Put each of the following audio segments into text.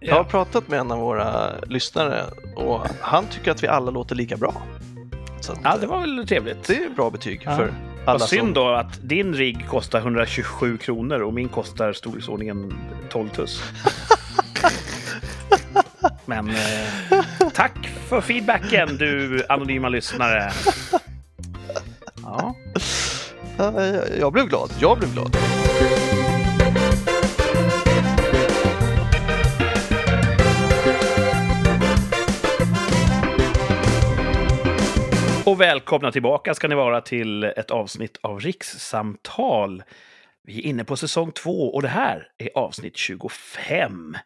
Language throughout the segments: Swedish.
Jag har pratat med en av våra lyssnare och han tycker att vi alla låter lika bra. Så att, Ja, det var väl trevligt. det är bra betyg Ja. för alla Vad synd då att din rigg kostar 127 kronor och min kostar storleksordningen 12 tuss. Men eh, tack för feedbacken du anonyma lyssnare. Ja, Ja, jag- Jag blev glad. Jag blev glad. Och välkomna tillbaka ska ni vara till ett avsnitt av Rikssamtal. Vi är inne på säsong två och det här är avsnitt 25.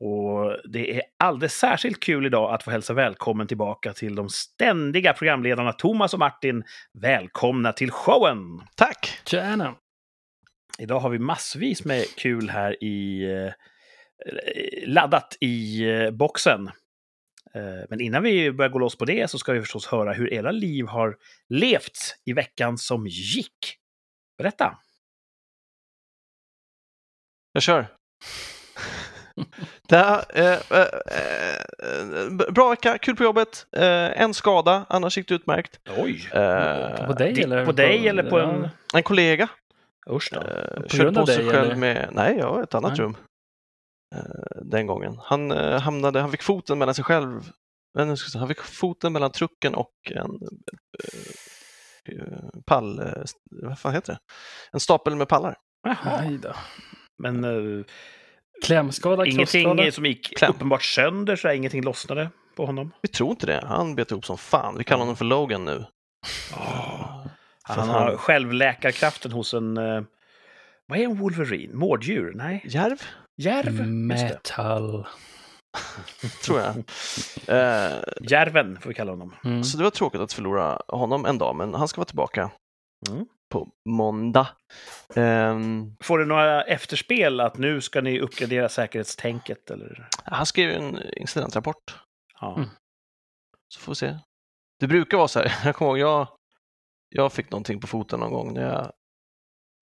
Och det är alldeles särskilt kul idag att få hälsa välkommen tillbaka till de ständiga programledarna Thomas och Martin. Välkomna till showen! Tack! Tjena! Idag har vi massvis med kul här i eh, laddat i eh, boxen. Eh, Men innan vi börjar gå loss på det så ska vi förstås höra hur era liv har levt i veckan som gick. Berätta! Jag kör. Det här, eh, eh, eh, bra vecka, kul på jobbet. Eh, en skada, annars gick det utmärkt. Oj! Eh, På dig Di- eller? på dig eller på en- En kollega Usch då. eh, På grund av på dig, själv eller? med... Nej, jag har ett annat Nej. rum. Eh, den gången. Han eh, hamnade, han fick foten mellan sig själv. Han fick foten mellan trucken och en eh, pall... eh, vad fan heter det? En stapel med pallar. Jaha. Men uh, Klämskada, ingenting krossskada? som gick Kläm. uppenbart sönder så här, ingenting lossnade på honom. Vi tror inte det. Han bet ihop som fan. Vi kallar honom för Logan nu. För Han har han- självläkarkraften hos en... eh, vad är en Wolverine? Mårddjur? Nej. Järv, Järv? Just det. Metal. tror jag. eh, Järven får vi kalla honom. Mm. så det var tråkigt att förlora honom en dag, men han ska vara tillbaka Mm. på måndag. Ehm, Får du några efterspel att nu ska ni uppgradera säkerhetstänket? Eller? han skrev ju en incidentrapport, Ja. Mm. så får vi se. Det brukar vara så här, jag kommer ihåg, jag, jag fick någonting på foten någon gång när jag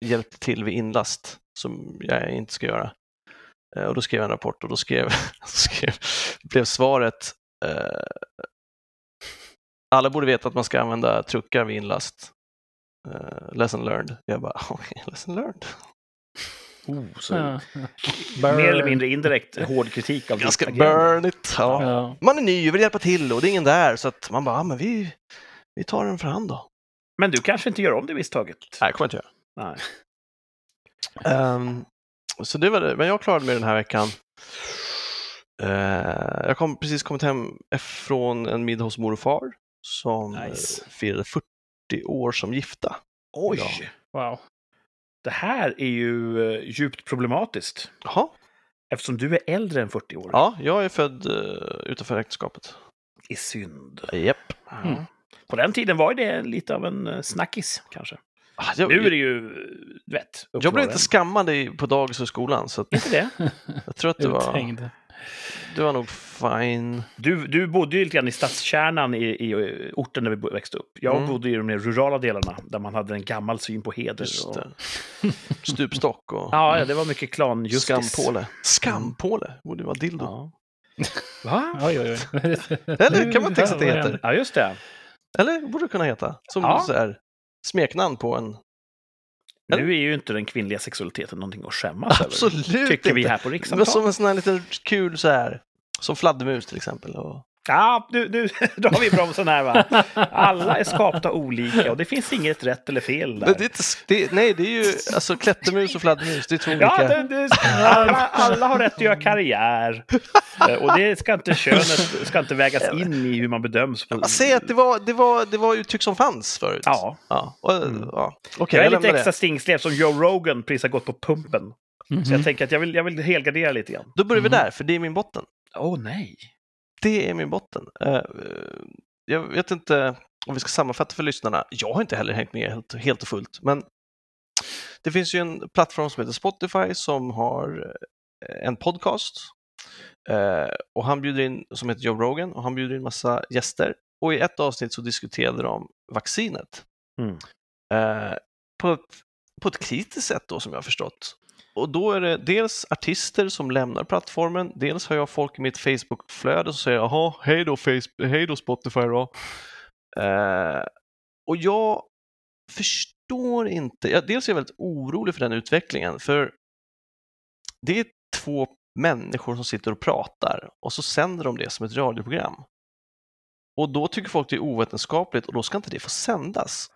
hjälpte till vid inlast som jag inte ska göra. Eh, Och då skrev jag en rapport och då skrev, skrev blev svaret eh, alla borde veta att man ska använda truckar vid inlast. Eh, lesson learned. Jag bara, okej, lesson learned. Oh, så Ja. Mer eller mindre indirekt hård kritik av Ganska ditt burn it. Ja. Ja. Man är ny och vill hjälpa till och det är ingen där så att man bara, ja, men vi, vi tar den för hand då. Men du kanske inte gör om det misstaget? Nej, det kommer jag inte Nej. göra. Så det var det, men jag klarade mig den här veckan. Eh, jag kom precis kommit hem från en middag hos mor och far som Nice. eh, firade 40 år som gifta. Oj! Ja. Wow. Det här är ju eh, djupt problematiskt. Jaha, Eftersom du är äldre än 40 år. ja, jag är född uh, utanför äktenskapet. I synd. Japp. Ja. Mm. På den tiden var det lite av en eh, snackis, kanske. Ah, Jag, Nu är det ju, du vet, jag blev inte skammad i, på dagis och skolan så att Inte det? jag tror att det var, det var nog fine. Du, du bodde ju lite grann i stadskärnan i, i eh, orten där vi växte upp. Jag Mm. bodde i de mer rurala delarna där man hade en gammal syn på heder. Just Och... Stupstock och Ja, ja, det var mycket klanjustis. skampåle. Skampåle borde vara dildo. Ja. Va? Oj, oj, oj. Eller kan man tänka sig att det heter? Ja, just det. Eller borde det kunna heta? Som Ja. så här, smeknamn på en... Nu är ju inte den kvinnliga sexualiteten någonting att skämmas Absolut över. Tycker vi inte. här på Men Rikssamtal. som en sån här liten kul så här. Som fladdermus till exempel. Och... Ja, nu, nu då har vi bromsen här va. Alla är skapta olika och det finns inget rätt eller fel där. Men det är inte, det, nej, det är ju alltså klättermus och fladdermus. Det är två olika. Ja, det, det, alla, alla har rätt att göra karriär. Eh, Och det ska inte könet ska inte vägas in i hur man bedöms. På... Säger att det var, det, var, det var uttryck som fanns förut. Ja, ja. Och, Mm. ja. Okej, jag är jag lite extra det. stingslig som Joe Rogan precis har gått på pumpen. Mhm. Så jag tänker att jag vill, jag vill helgardera lite grann. Då börjar vi Mm. där, för det är min botten. Åh nej. Det är min botten. Eh, jag vet inte om vi ska sammanfatta för lyssnarna. Jag har inte heller hängt med helt, helt och fullt, men det finns ju en plattform som heter Spotify som har eh, en podcast eh, och han bjuder in, som heter Joe Rogan och han bjuder in massa gäster och i ett avsnitt så diskuterade de vaccinet Mm. eh, på, ett, på ett kritiskt sätt då som jag har förstått och då är det dels artister som lämnar plattformen, dels har jag folk i mitt Facebook-flöde som säger jaha, hej då, Facebook, hej då Spotify då. Eh, och jag förstår inte, ja, dels är jag väldigt orolig för den utvecklingen, för det är två människor som sitter och pratar och så sänder de det som ett radioprogram. Och då tycker folk det är ovetenskapligt och då ska inte det få sändas.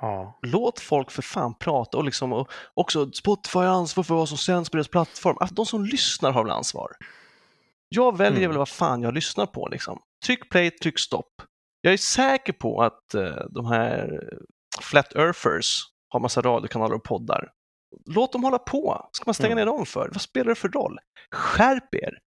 Ja. Låt folk för fan prata och liksom och också Spotify har ansvar för vad som sänds på deras plattform. Alltså, de som lyssnar har väl ansvar. Jag väljer Mm. väl vad fan jag lyssnar på liksom. Tryck play, tryck stopp. Jag är säker på att eh, de här flat earthers har massa radiokanaler och poddar. Låt dem hålla på. Ska man stänga Mm. ner dem för? Vad spelar det för roll? Skärp er!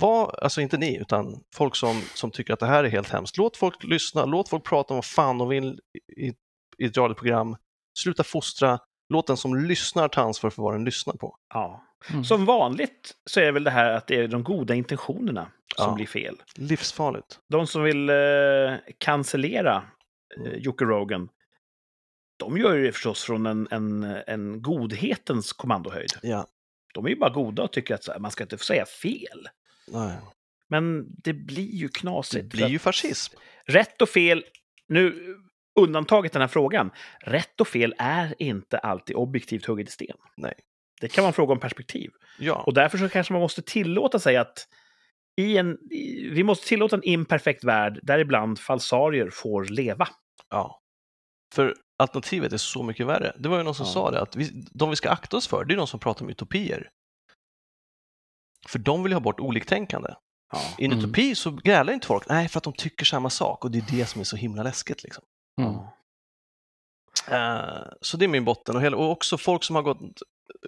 Var, alltså inte ni, utan folk som, som tycker att det här är helt hemskt. Låt folk lyssna, låt folk prata om vad fan de vill i, i ett radioprogram. Sluta fostra, låt den som lyssnar ta ansvar för vad den lyssnar på. ja. Mm. Som vanligt så är det väl det här att det är de goda intentionerna som Ja. blir fel. Livsfarligt. De som vill eh, cancellera eh, Mm. Jocke Rogan, de gör ju det förstås från en, en, en godhetens kommandohöjd. Ja, De är ju bara goda och tycker att så här, man ska inte få säga fel. nej. Men det blir ju knasigt. Det blir ju fascism. Rätt och fel, nu undantaget den här frågan, rätt och fel är inte alltid objektivt hugget i sten. Nej. Det kan vara en fråga om perspektiv. Ja, Och därför så kanske man måste tillåta sig att i en, i, vi måste tillåta en imperfekt värld där ibland falsarier får leva. ja. För alternativet är så mycket värre. Det var ju någon som Ja. sa det, att vi, de vi ska akta oss för, det är de som pratar om utopier. För de vill ha bort oliktänkande. Ja. I en Mm. utopi så grälar inte folk, nej för att de tycker samma sak och det är det som är så himla läskigt. Liksom. Mm. Eh, så det är min botten och, hela, och också folk som har gått,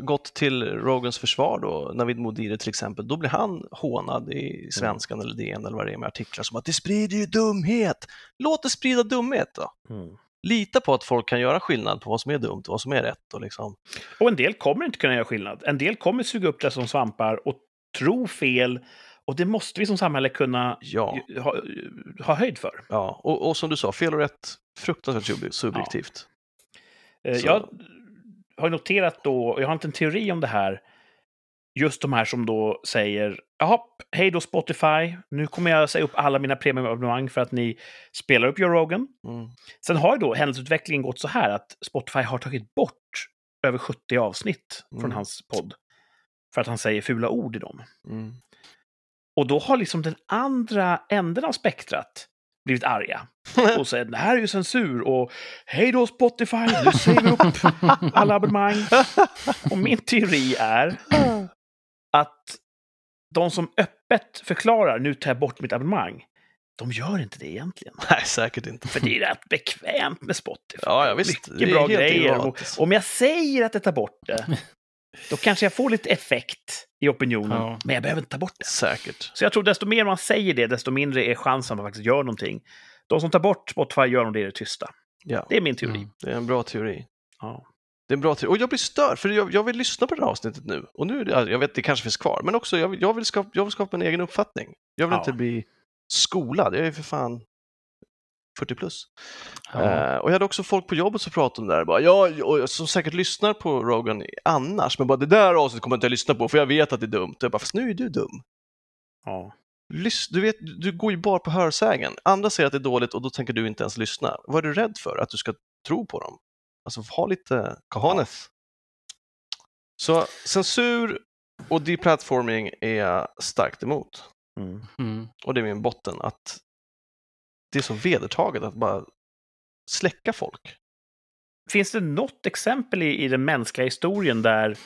gått till Rogans försvar då, Navid Modiri till exempel, då blir han hånad i Svenskan eller DN eller vad det är med artiklar som att det sprider ju dumhet. Låt det sprida dumhet då. Mm. Lita på att folk kan göra skillnad på vad som är dumt och vad som är rätt. Och liksom. Och en del kommer inte kunna göra skillnad. En del kommer suga upp det som svampar och tro fel. Och det måste vi som samhälle kunna Ja, ha, ha höjd för. ja. Och, och som du sa, fel och rätt, fruktansvärt sub- subjektivt. Eh, Så- Jag har noterat då, och jag har inte en teori om det här, just de här som då säger Jaha, hej då Spotify, nu kommer jag säga upp alla mina premiumabonnemang för att ni spelar upp Joe Rogan. Mm. Sen har ju då händelseutvecklingen gått så här att Spotify har tagit bort över 70 avsnitt från Mm. hans podd. För att han säger fula ord i dem. Mm. Och då har liksom den andra änden av spektrat blivit arga. Och säger det här är ju censur och hej då Spotify, nu säger vi upp alla abonnemang. Och min teori är att de som öppet förklarar nu tar jag bort mitt abonnemang, de gör inte det egentligen. Nej, säkert inte. För det är rätt bekvämt med Spotify. Ja, ja, visst. Det är Mycket bra grejer. Och om jag säger att jag tar bort det, då kanske jag får lite effekt i opinionen. Ja. Men jag behöver inte ta bort det. Säkert. Så jag tror desto mer man säger det, desto mindre är chansen att man faktiskt gör någonting. De som tar bort Spotify gör nog det i det tysta. Ja, Det är min teori. Mm. det är en bra teori. Ja. Det är en bra teori. Och jag blir störd, för jag, jag vill lyssna på det här avsnittet nu. Och nu, det- jag vet, det kanske finns kvar, men också jag, vill- jag, vill, skapa, jag vill skapa en egen uppfattning. Jag vill Ja. inte bli skolad. Jag är för fan 40 plus. Ja. Eh, och jag hade också folk på jobbet som pratade om det där. Bara, ja, och som säkert lyssnar på Rogan annars, men bara det där avsnittet kommer jag inte att lyssna på för jag vet att det är dumt. Jag bara, fast nu är du dum. Ja. Lys- du, vet, du går ju bara på hörsägen. Andra säger att det är dåligt och då tänker du inte ens lyssna. Vad är du rädd för? Att du ska tro på dem? Alltså ha lite cojones. Så censur och deplatforming är jag starkt emot. Mm. Mm. Och det är min botten att det är så vedertaget att bara släcka folk. Finns det något exempel i, i den mänskliga historien där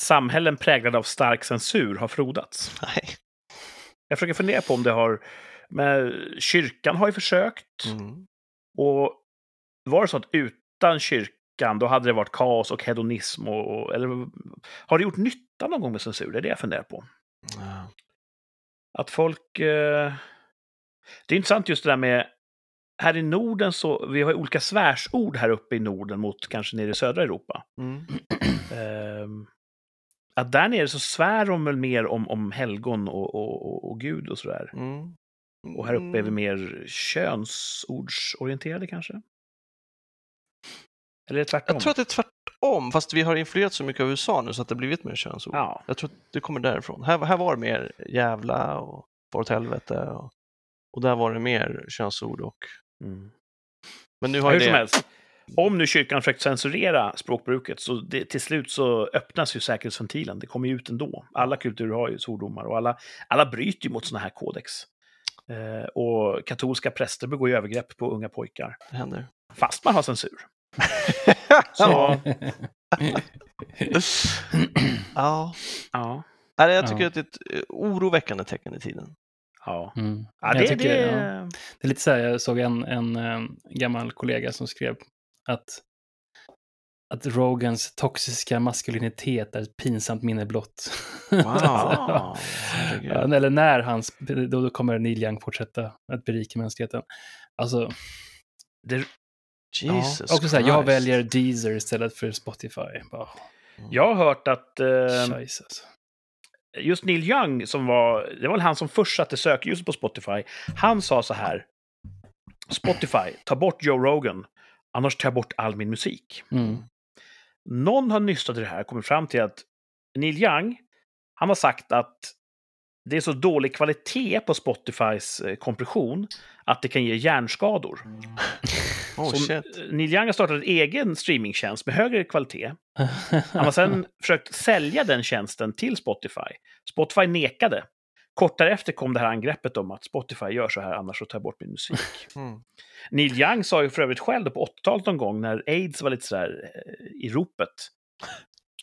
samhällen präglade av stark censur har frodats? Nej. Jag försöker fundera på om det har... Men kyrkan har ju försökt. Mm. Och var det så att utan kyrkan, då hade det varit kaos och hedonism? Och, eller har det gjort nytta någon gång med censur? Det är det jag funderar på. Ja. Att folk... Eh... Det är intressant just det där med... Här i Norden så, vi har olika svärsord här uppe i Norden mot kanske nere i södra Europa. Mm. Ehm, att där nere så svär de väl mer om, om helgon och, och, och, och Gud och sådär. Mm. Och här uppe är vi Mm. mer könsordsorienterade kanske? Eller är det tvärtom? Jag tror att det är tvärtom. fast vi har influerat så mycket av USA nu så att det blivit mer könsord. Ja. Jag tror att det kommer därifrån. Här, här var det mer jävla och far åt helvete och, och där var det mer könsord. Och, Mm. men nu Ja, har hur ju som det... helst. Om nu kyrkan försökt censurera språkbruket så det, till slut så öppnas ju säkerhetsventilen. Det kommer ju ut ändå. Alla kulturer har ju svordomar och alla, alla bryter ju mot sådana här kodex. Eh, och katolska präster begår ju övergrepp på unga pojkar. Det händer. Fast man har censur. Så, ja. ja. Nej, jag tycker Ja. att det är ett oroväckande tecken i tiden. Ja. Mm. Ja, det, tycker, det, ja. Det är lite så här, jag såg en, en eh, gammal kollega som skrev att, att Rogans toxiska maskulinitet är ett pinsamt minne blott. Ah. Herregud. Ja, eller när hans, då, kommer Neil Young fortsätta att berika mänskligheten. Alltså, Det, Jesus också så här, jag väljer Deezer istället för Spotify. Bara, jag har hört att eh, alltså. Just Neil Young, som var, det var väl han som först satte sökljuset på Spotify, han sa så här. Spotify, ta bort Joe Rogan, annars tar jag bort all min musik. Mm. Någon har nystat i det här och kommit fram till att Neil Young, han har sagt att det är så dålig kvalitet på Spotifys eh, kompression att det kan ge hjärnskador. Oh, Så shit. Neil Young har startat en egen streamingtjänst med högre kvalitet. Han har sedan försökt sälja den tjänsten till Spotify. Spotify nekade. Kort därefter kom det här angreppet om att Spotify gör så här, annars så tar jag bort min musik. Mm. Neil Young sa ju för övrigt själv då på 80-talet någon gång när aids var lite sådär eh, i ropet.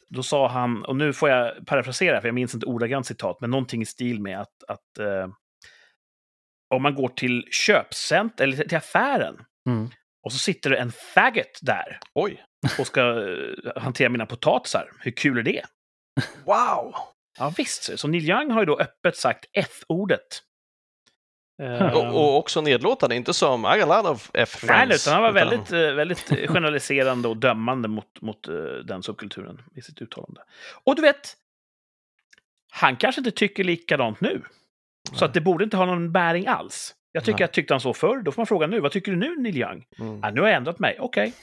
Då sa han, och nu får jag parafrasera för jag minns inte ordagrant citat, men någonting i stil med att, att eh, om man går till köpcent eller till affären Mm. Och så sitter det en faggot där Oj. och ska eh, hantera mina potatisar. Hur kul är det? Wow! Ja, visst. Så Neil Young har ju då öppet sagt F-ordet. Eh, Och, och också nedlåtande, inte som I got a lot of Nej, F-friends. utan han var utan- väldigt, eh, väldigt eh, generaliserande och dömande mot, mot den subkulturen i sitt uttalande. Och du vet, han kanske inte tycker likadant nu. Så att det borde inte ha någon bäring alls. Jag tycker Nej. att tyckte han så förr, då får man fråga nu, vad tycker du nu Neil Young? Mm. Ja, nu har jag ändrat mig, okej.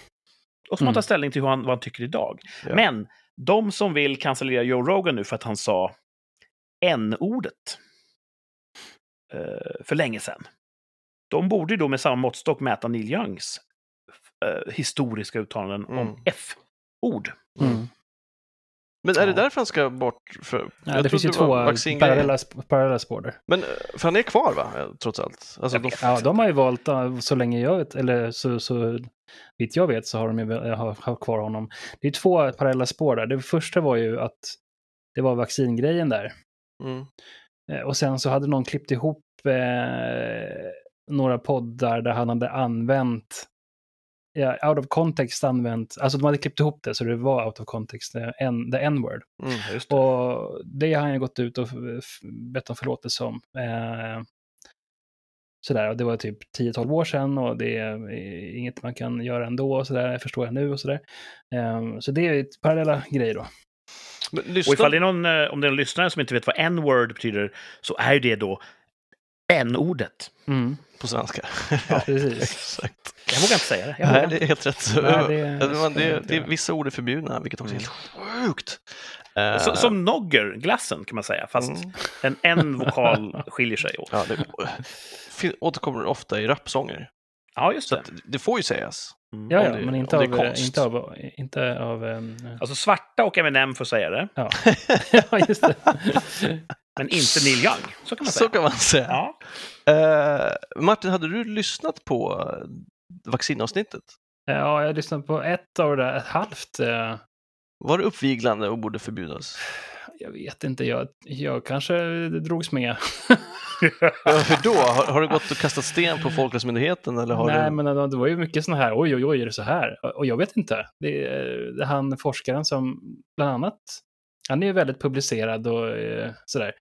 Då får man Mm. ta ställning till hur han, vad han tycker idag. Ja. Men de som vill cancellera Joe Rogan nu för att han sa n-ordet eh, för länge sedan. De borde ju då med samma måttstock mäta Neil Youngs eh, historiska uttalanden Mm. om F-ord. Mm. Men är det Ja. därför han ska bort? För, Ja, det finns ju två parallella, parallella spår där. Men eh, för han är kvar va, Eh, trots allt? Alltså, de. Ja, de har ju valt, eh, så länge jag vet, eller så, så vitt jag vet så har de ju har, har kvar honom. Det är två parallella spår där. Det första var ju att det var vaccingrejen där. mm. Och sen så hade någon klippt ihop eh, några poddar där han hade använt, ja, out of context använt, alltså de hade klippt ihop det så det var out of context, eh, en, the n-word. Mm. Just det. Och det har han ju gått ut och bett om förlåtelse om. Eh, sådär, och det var typ 10-12 år sedan och det är inget man kan göra ändå, och sådär, förstår jag nu och sådär. Eh, så det är ett parallella grejer då. Men Och ifall det är någon, eh, om det är en lyssnare som inte vet vad n-word betyder, så är det då n-ordet. Mm, på svenska. precis. Exakt. Jag vågar inte säga det. Jag Nej, det är helt rätt. Nej, det- det, det, det, vissa ord är förbjudna, vilket också är helt sjukt. Eh, Så, som Nogger, glassen kan man säga, fast mm. en en-vokal skiljer sig åt. ja, det återkommer ofta i rapsånger. Ja, just Så det. det får ju sägas. Mm. Ja, ja, det- men inte om det av, konst. inte av, inte av um, Alltså svarta och Eminem får säga det, ja. ja, just det. men inte Neil Young. Så kan man Så säga. kan man säga. Ja. Eh, Martin, hade du lyssnat på eh, vaccinavsnittet? Ja, jag lyssnade på ett av det där, ett halvt. eh, Var det uppviglande och borde förbjudas? Jag vet inte, jag, jag kanske drogs med. Ja, hur då? Har, har du gått och kastat sten på Folkhälsomyndigheten? Eller har Nej, du... men det var ju mycket sådana här, oj, oj, oj, är det så här? Och jag vet inte. Det är, det han forskaren som, bland annat, han är ju väldigt publicerad och eh, sådär.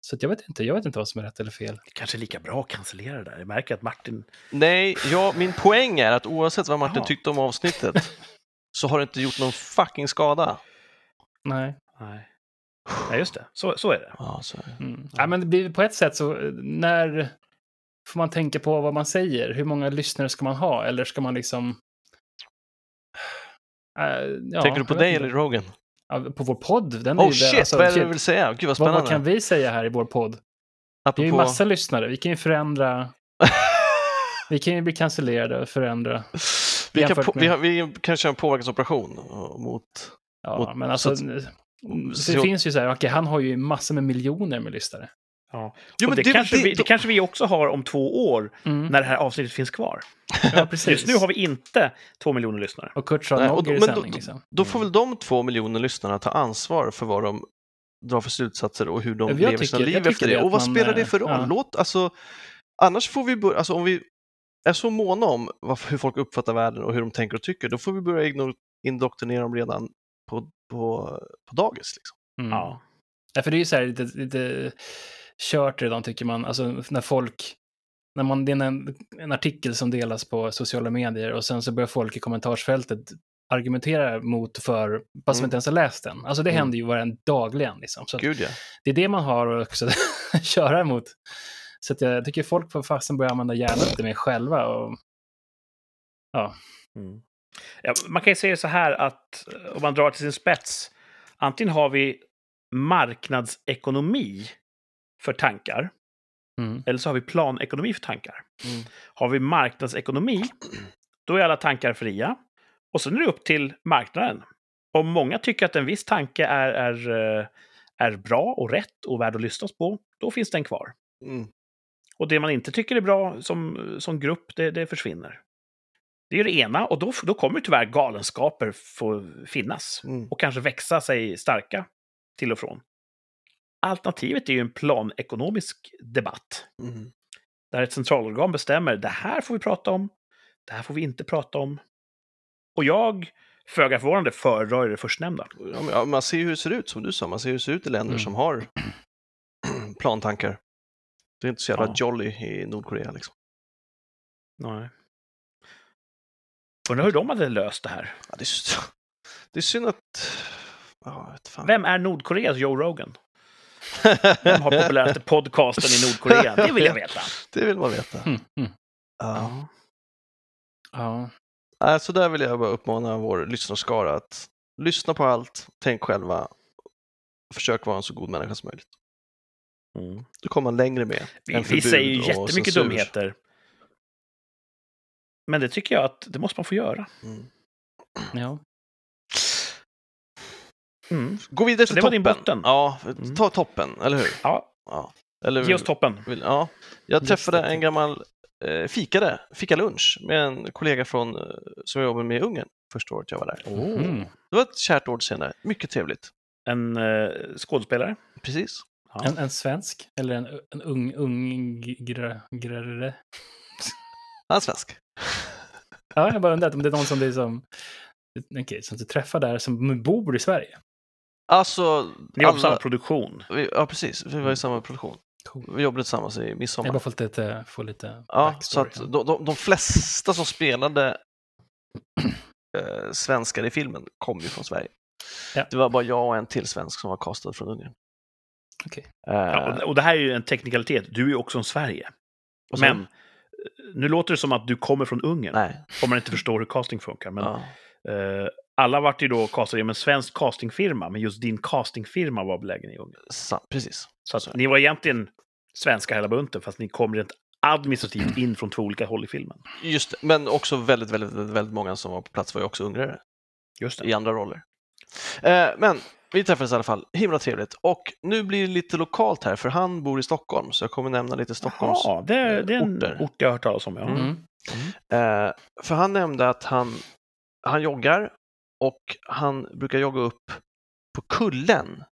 Så jag vet inte, jag vet inte vad som är rätt eller fel. Kanske är lika bra att cancellera det där. Jag märker att Martin... Nej, ja, min poäng är att oavsett vad Martin Jaha. tyckte om avsnittet så har det inte gjort någon fucking skada. Nej. Nej, Nej just det. Så, så är det. Ja, så är det. Mm. Ja, men det blir på ett sätt så, när får man tänka på vad man säger? Hur många lyssnare ska man ha? Eller ska man liksom... ja, Tänker du på dig eller. Rogan? Ja, På vår podd. Den Oh shit, där, alltså, vad är det shit. du vill säga? Gud vad spännande. vad kan vi säga här i vår podd? Det är ju Apropå... massa lyssnare. Vi kan ju förändra. Vi kan ju bli cancellerade och förändra. vi, kan på... med- vi, har, vi kan köra en påverkansoperation eh, mot... Ja, Mot- men alltså, så det så- finns ju så här, okej, han har ju massor med miljoner med lyssnare. Ja. Jo, men det, det- kanske det- vi, det kanske vi också har om två år, Mm. när det här avsnittet finns kvar. Ja, precis. Just nu har vi inte två miljoner lyssnare. Och Kurt Nej, och i då- men sändning. då- Liksom. Då får väl de två miljoner lyssnarna ta ansvar för vad de drar för slutsatser och hur de Ja, jag lever tycker- sina liv efter det det. Och vad man, spelar det eh, för roll? ja. Låt, alltså, annars får vi börja, alltså om vi är så måna om hur folk uppfattar världen och hur de tänker och tycker, då får vi börja indoktrinera dem redan på, på, på dagis. Liksom. Mm. Ja. Ja, för det är ju så här lite, lite kört redan tycker man. Alltså när folk, när man, det är en, en artikel som delas på sociala medier och sen så börjar folk i kommentarsfältet argumentera mot för, fast Mm. man inte ens har läst den. Alltså det Mm. händer ju varje dagligen liksom. Så Gud ja. det är det man har att också köra emot. Så att jag tycker folk får fasen börja använda hjärnan lite mer själva. Och, Mm. Ja, man kan ju säga så här att eh, om man drar till sin spets, antingen har vi marknadsekonomi för tankar, mm. eller så har vi planekonomi för tankar. Mm. Har vi marknadsekonomi, då är alla tankar fria. Och sen är det upp till marknaden. Om många tycker att en viss tanke är, är, eh, är bra och rätt och värd att lyssnas på, då finns den kvar. Mm. Och det man inte tycker är bra som, som grupp, det, det försvinner. Det är det ena, och då, då kommer tyvärr galenskaper få finnas. Mm. Och kanske växa sig starka till och från. Alternativet är ju en planekonomisk debatt. Mm. Där ett centralorgan bestämmer, det här får vi prata om, det här får vi inte prata om. Och jag, föga förvånande, föredrar det förstnämnda. Ja, men, ja, man ser ju hur det ser ut, som du sa. Man ser hur det ser ut i länder Mm. som har plantankar. Det är inte så jävla Ja. jolly i Nordkorea. Liksom. Nej. Undrar hur de hade löst det här. Ja, det, är, det är synd att... Ja, jag vet fan. Vem är Nordkoreas Joe Rogan? Vem har populäraste podcasten i Nordkorea? Det vill jag veta. det vill man veta. Mm. Mm. Ja. Ja. Så där vill jag bara uppmana vår lyssnarskara att lyssna på allt, tänk själva, försök vara en så god människa som möjligt. Mm. Då kommer man längre med Vi, vi säger ju jättemycket censur. dumheter. Men det tycker jag att det måste man få göra. Mm. ja. Mm. Gå vidare till det var toppen. din botten? Ja, Mm. ta toppen, eller hur? Ja, Ja. Eller, ge oss toppen. vill, ja. Jag träffade en gammal eh, fikade, fikalunch med en kollega från, eh, som jag jobbade med i Ungern första året jag var där. Mm. Det var ett kärt år senare, mycket trevligt. En eh, skådespelare. Precis. Ja. En, en svensk? Eller en, en ung, ung gra, grare? Han är svensk. Ja, jag bara undrar om det är någon som, liksom, okay, som du träffar där som bor i Sverige. Alltså, Ni jobbar på samma alla, produktion. vi, ja precis, vi var i samma produktion. Cool. Vi jobbade tillsammans i Jag midsommar. bara får lite, få lite Ja, så att de, de, de flesta som spelade eh, svenskar i filmen kom ju från Sverige. Ja. Det var bara jag och en till svensk som var castad från Ungern. Okej. Eh, Ja, och, och det här är ju en teknikalitet. Du är ju också en Sverige. Men nu låter det som att du kommer från Ungern. Nej. Om man inte förstår hur casting funkar. Men Ja. eh, alla vart ju då castade genom en svensk castingfirma, men just din castingfirma var belägen i Ungern. Sa, precis. Så att ni var egentligen svenska hela bunten, fast ni kom rent administrativt in från två olika håll i filmen. Just det. Men också väldigt, väldigt, väldigt, väldigt många som var på plats var ju också ungrare Just i andra roller. Eh, men vi träffades i alla fall, himla trevligt. Och nu blir det lite lokalt här, för han bor i Stockholm, så jag kommer nämna lite Stockholms... Ja, det, är- det är en orter. ort jag har hört talas om. Ja. Mm. Eh, för han nämnde att han, han joggar och han brukar jogga upp på kullen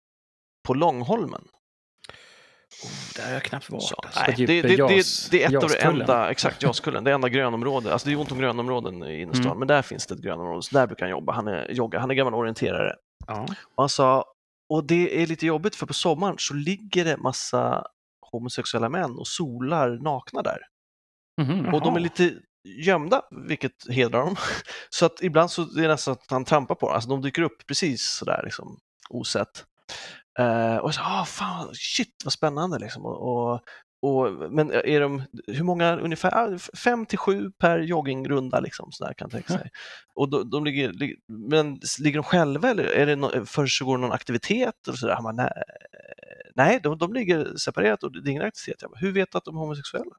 på Långholmen. Oh, där har jag knappt varit. Så, alltså. nej, det, det, det, det är ett av de enda, exakt, Jaskullen, det är enda grönområdet. Alltså det är ont om grönområden i innerstan, Mm. men där finns det ett grönområde, så där brukar han jobba. Han är, jogga. Han är gammal orienterare. Ja. Och han sa, och det är lite jobbigt för på sommaren så ligger det massa homosexuella män och solar nakna där. Mhm. Och de är lite gömda, vilket hedrar dem. Så att ibland så är det nästan att han trampar på dem. Alltså de dyker upp precis sådär liksom osett. Eh, och jag sa, ah, fan, shit vad spännande liksom. Och, och och, men är de, hur många, ungefär ah, fem till sju per joggingrunda liksom, så där kan jag tänka sig. Och de, de ligger, lig- men ligger de själva eller är det no, försiggår någon aktivitet? Och så där? Han bara, nej, nej de, de ligger separerat och det är ingen aktivitet. Jag bara, hur vet du att de är homosexuella?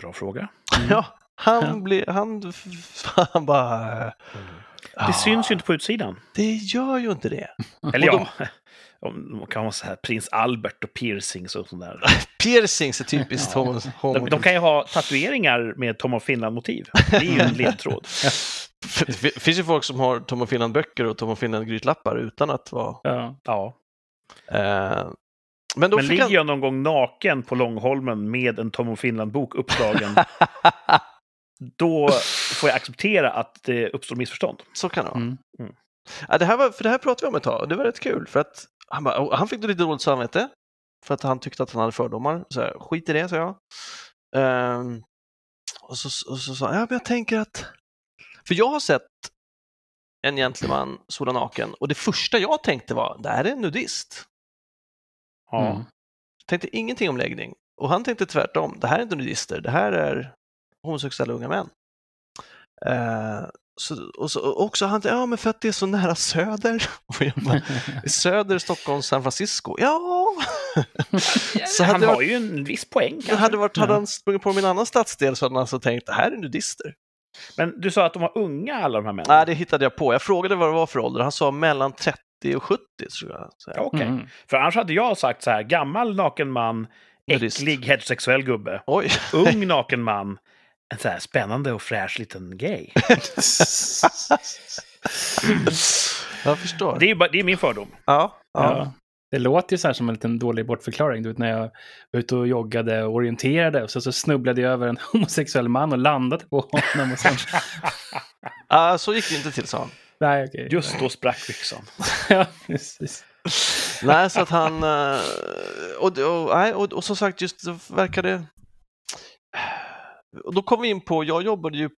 Bra fråga. Ja, han Ja. blir, han, han bara... Det syns ju inte på utsidan. Det gör ju inte det. Eller ja, om de kan vara så här prins Albert och piercings och sånt där. Piercings är typiskt Ja. De, de kan ju ha tatueringar med Tom of Finland-motiv. Det är ju en ledtråd. Det finns ju folk som har Tom och Finland-böcker och Tom och Finland-grytlappar utan att vara... Ja. Ja. Eh, men då Men ligger han... jag någon gång naken på Långholmen med en Tom of Finland-bok uppslagen, då får jag acceptera att det uppstår missförstånd. Så kan det vara. Mm. Ja, det här var, för det här pratade vi om ett tag och det var rätt kul för att han, bara, han fick lite dåligt samvete för att han tyckte att han hade fördomar. Så här, skit i det, sa jag. Ehm, och, så, och så sa han, ja men jag tänker att... För jag har sett en gentleman sola naken och det första jag tänkte var, det här är en nudist. Ja. Mm. Tänkte ingenting om läggning. Och han tänkte tvärtom, det här är inte nudister, det här är homosexuella unga män. Eh, så, och så också han, ja men för att det är så nära söder. Bara, söder, Stockholm, San Francisco. Ja, Så hade Han har varit- ju en viss poäng kanske. hade, varit, hade han sprungit på min annan stadsdel så hade han alltså tänkt, det här är nudister. Men du sa att de var unga alla de här männen? Nej, det hittade jag på. Jag frågade vad det var för ålder. Han sa mellan 30 och 70 tror jag. Så Ja, jag Okej. Mm. För annars hade jag sagt så här, gammal naken man, Nudist. äcklig heterosexuell gubbe. Oj, Ung naken man, en så här spännande och fräsch liten gay. jag förstår. Det är, bara, det är min fördom. Ja, ja. Ja. Det låter ju så här som en liten dålig bortförklaring. Du vet, när jag var ute och joggade och orienterade och så, så snubblade jag över en homosexuell man och landade på honom. Och sen... Ah, så gick det inte till, sa han. Nej, okej. Just då sprack byxan. ja, precis. Nej, så att han... eh, Och, och, nej, och, och som sagt, just så verkar det... Och då kom vi in på, jag jobbade ju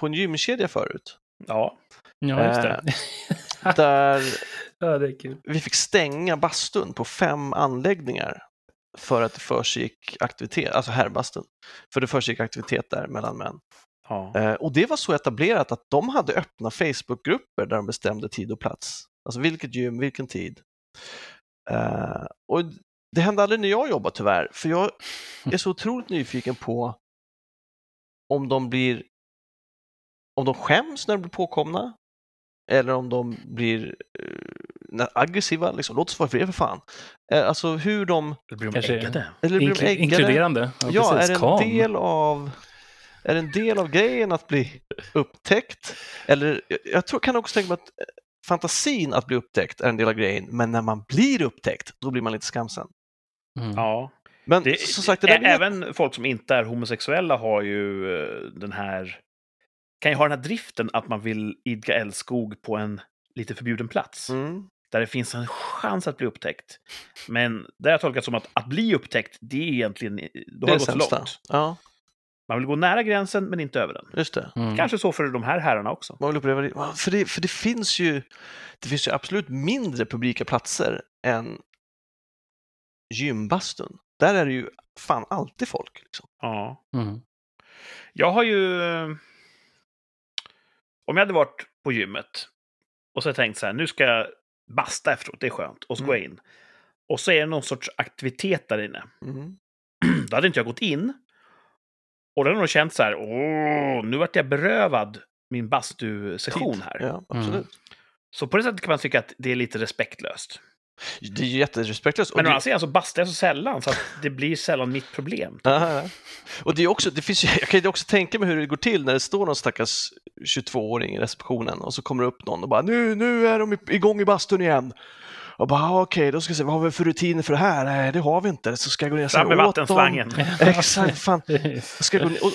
på en gymkedja förut. Ja. Ja, just det. Där ja, det är kul. vi fick stänga bastun på fem anläggningar för att det försiggick aktivitet, alltså herrbastun. För det försiggick aktivitet där mellan män. ja. Eh, och det var så etablerat att de hade öppna Facebookgrupper där de bestämde tid och plats. Alltså vilket gym, vilken tid. Eh, och det hände aldrig när jag jobbade tyvärr, för jag är så otroligt nyfiken på om de blir om de skäms när de blir påkomna eller om de blir eh, aggressiva, liksom, låt oss vara fred för fan. Eh, alltså hur de, Det blir de Kanske- äggade. eller blir de äggade? inkluderande. Ja, Ja, är det en del av är det en del av grejen att bli upptäckt? Eller jag- jag tror, kan också tänka mig att eh, fantasin att bli upptäckt är en del av grejen, men när man blir upptäckt, då blir man lite skamsen. Mm. Ja. Men Det, som sagt, det där även folk som inte är homosexuella har ju eh, den här... Kan ju ha den här driften att man vill idka älskog på en lite förbjuden plats. Mm. Där det finns en chans att bli upptäckt. Men det har jag tolkat som att att bli upptäckt, det är egentligen... Då Det har det gått sämsta. långt. Ja, Man vill gå nära gränsen, men inte över den. just det. Mm. Kanske så för de här herrarna också. Man vill uppleva det. För det, för det finns ju det finns ju absolut mindre publika platser än gymbastun. Där är det ju fan alltid folk. Liksom. Ja. Mm. Jag har ju... Om jag hade varit på gymmet och så tänkt så här, nu ska jag basta efteråt, det är skönt, och så går jag in. Och så är det någon sorts aktivitet där inne. Mm. Då hade inte jag gått in. Och då hade jag nog känt så här, åh, nu vart jag berövad min bastusession här. Ja, absolut. Så på det sättet kan man tycka att det är lite respektlöst. Det är ju jätterespektlöst. Men å andra sidan så bastar jag så sällan så att det blir sällan mitt problem. Ja. Och det är också, det finns, jag kan ju också tänka mig hur det går till när det står någon stackars 22-åring i receptionen och så kommer det upp någon och bara nu, nu är de igång i bastun igen. Och bara ah, okej, då ska vi se, vad har vi för rutiner för det här? Nej, det har vi inte. Så ska jag gå ner och säga åt vattenslangen. dem. Exakt, fan. Ska gå ner och,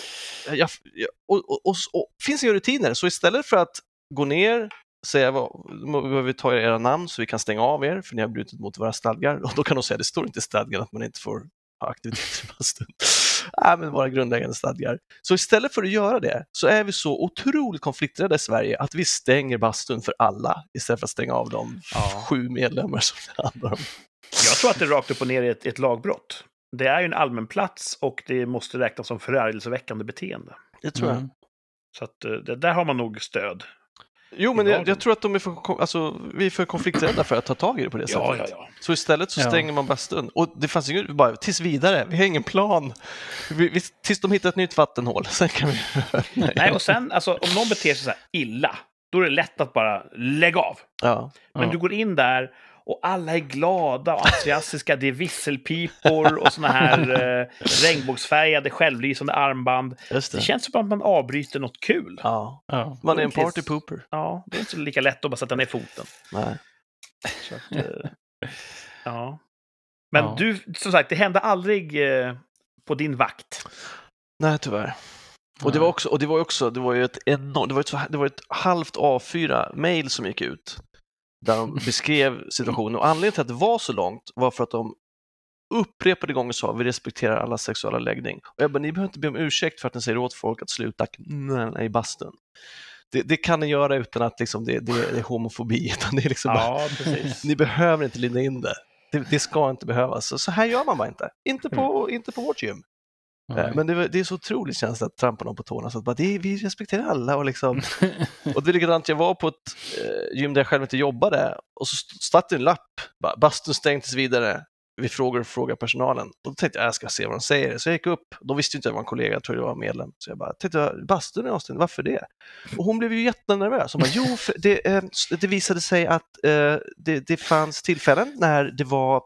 jag, jag- och, och, och, och, finns inga rutiner, så istället för att gå ner, säga vad, behöver vi ta era namn så vi kan stänga av er, för ni har brutit mot våra stadgar. Och då kan de säga, det står inte i stadgan att man inte får ha aktivitet i bastun. Nej, men våra grundläggande stadgar. Så istället för att göra det så är vi så otroligt konflikträdda i Sverige att vi stänger bastun för alla istället för att stänga av de Ja. sju medlemmar som det handlar om. Jag tror att det rakt upp och ner är ett, ett lagbrott. det är ju en allmän plats och det måste räknas som förargelseväckande beteende. Det tror jag. Mm. Så att, eh, det, där har man nog stöd. Jo, men jag, jag tror att de är för, alltså, vi är för konflikträdda för att ta tag i det på det Ja, sättet. ja, ja. Så istället så Ja. stänger man bastun. Och det fanns ju bara tills vidare, vi har ingen plan. Vi, vi, tills de hittar ett nytt vattenhål, sen kan vi... Nej, och sen, alltså, om någon beter sig så här illa, då är det lätt att bara lägga av. Ja. Men Ja. du går in där och alla är glada och entusiastiska. Det är visselpipor och såna här eh, regnbågsfärgade självlysande armband. Det. Det känns som att man avbryter något kul. Ja. Ja. Man är en party pooper. Ja, det är inte lika lätt att bara sätta ner foten. Nej. Så att, eh, ja. Men Ja. du, som sagt, det hände aldrig eh, på din vakt. Nej, tyvärr. Och det var också, och det var ju också, det var ju ett enormt, det var ett, det var ett halvt A4-mail som gick ut där de beskrev situationen och anledningen till att det var så långt var för att de upprepade gånger sa vi respekterar alla sexuella läggning. Och jag bara, ni behöver inte be om ursäkt för att ni säger åt folk att sluta knälla i bastun. Det, det kan ni göra utan att liksom det, det, är homofobi, utan det är liksom bara, Ja, precis. ni behöver inte linda in det. det. Det ska inte behövas. Så, så här gör man bara inte. Inte på, inte på vårt gym. Nej. Eh, Men det, det är så otroligt känsligt att trampa någon på tårna. Så att bara, det vi respekterar alla. Och, liksom, och det är likadant, jag var på ett eh, gym där jag själv inte jobbade och så satt det en lapp, bara, bastun stängd tills vidare. Vi frågar och frågar personalen. Och då tänkte jag, jag ska se vad de säger. Så jag gick upp, de visste inte att jag var en kollega, jag tror jag var medlem. Så jag bara, tänkte, bastun är avstängd, varför det? Och hon blev ju jättenervös. Hon bara, jo, det, eh, det visade sig att eh, det, det fanns tillfällen när det var,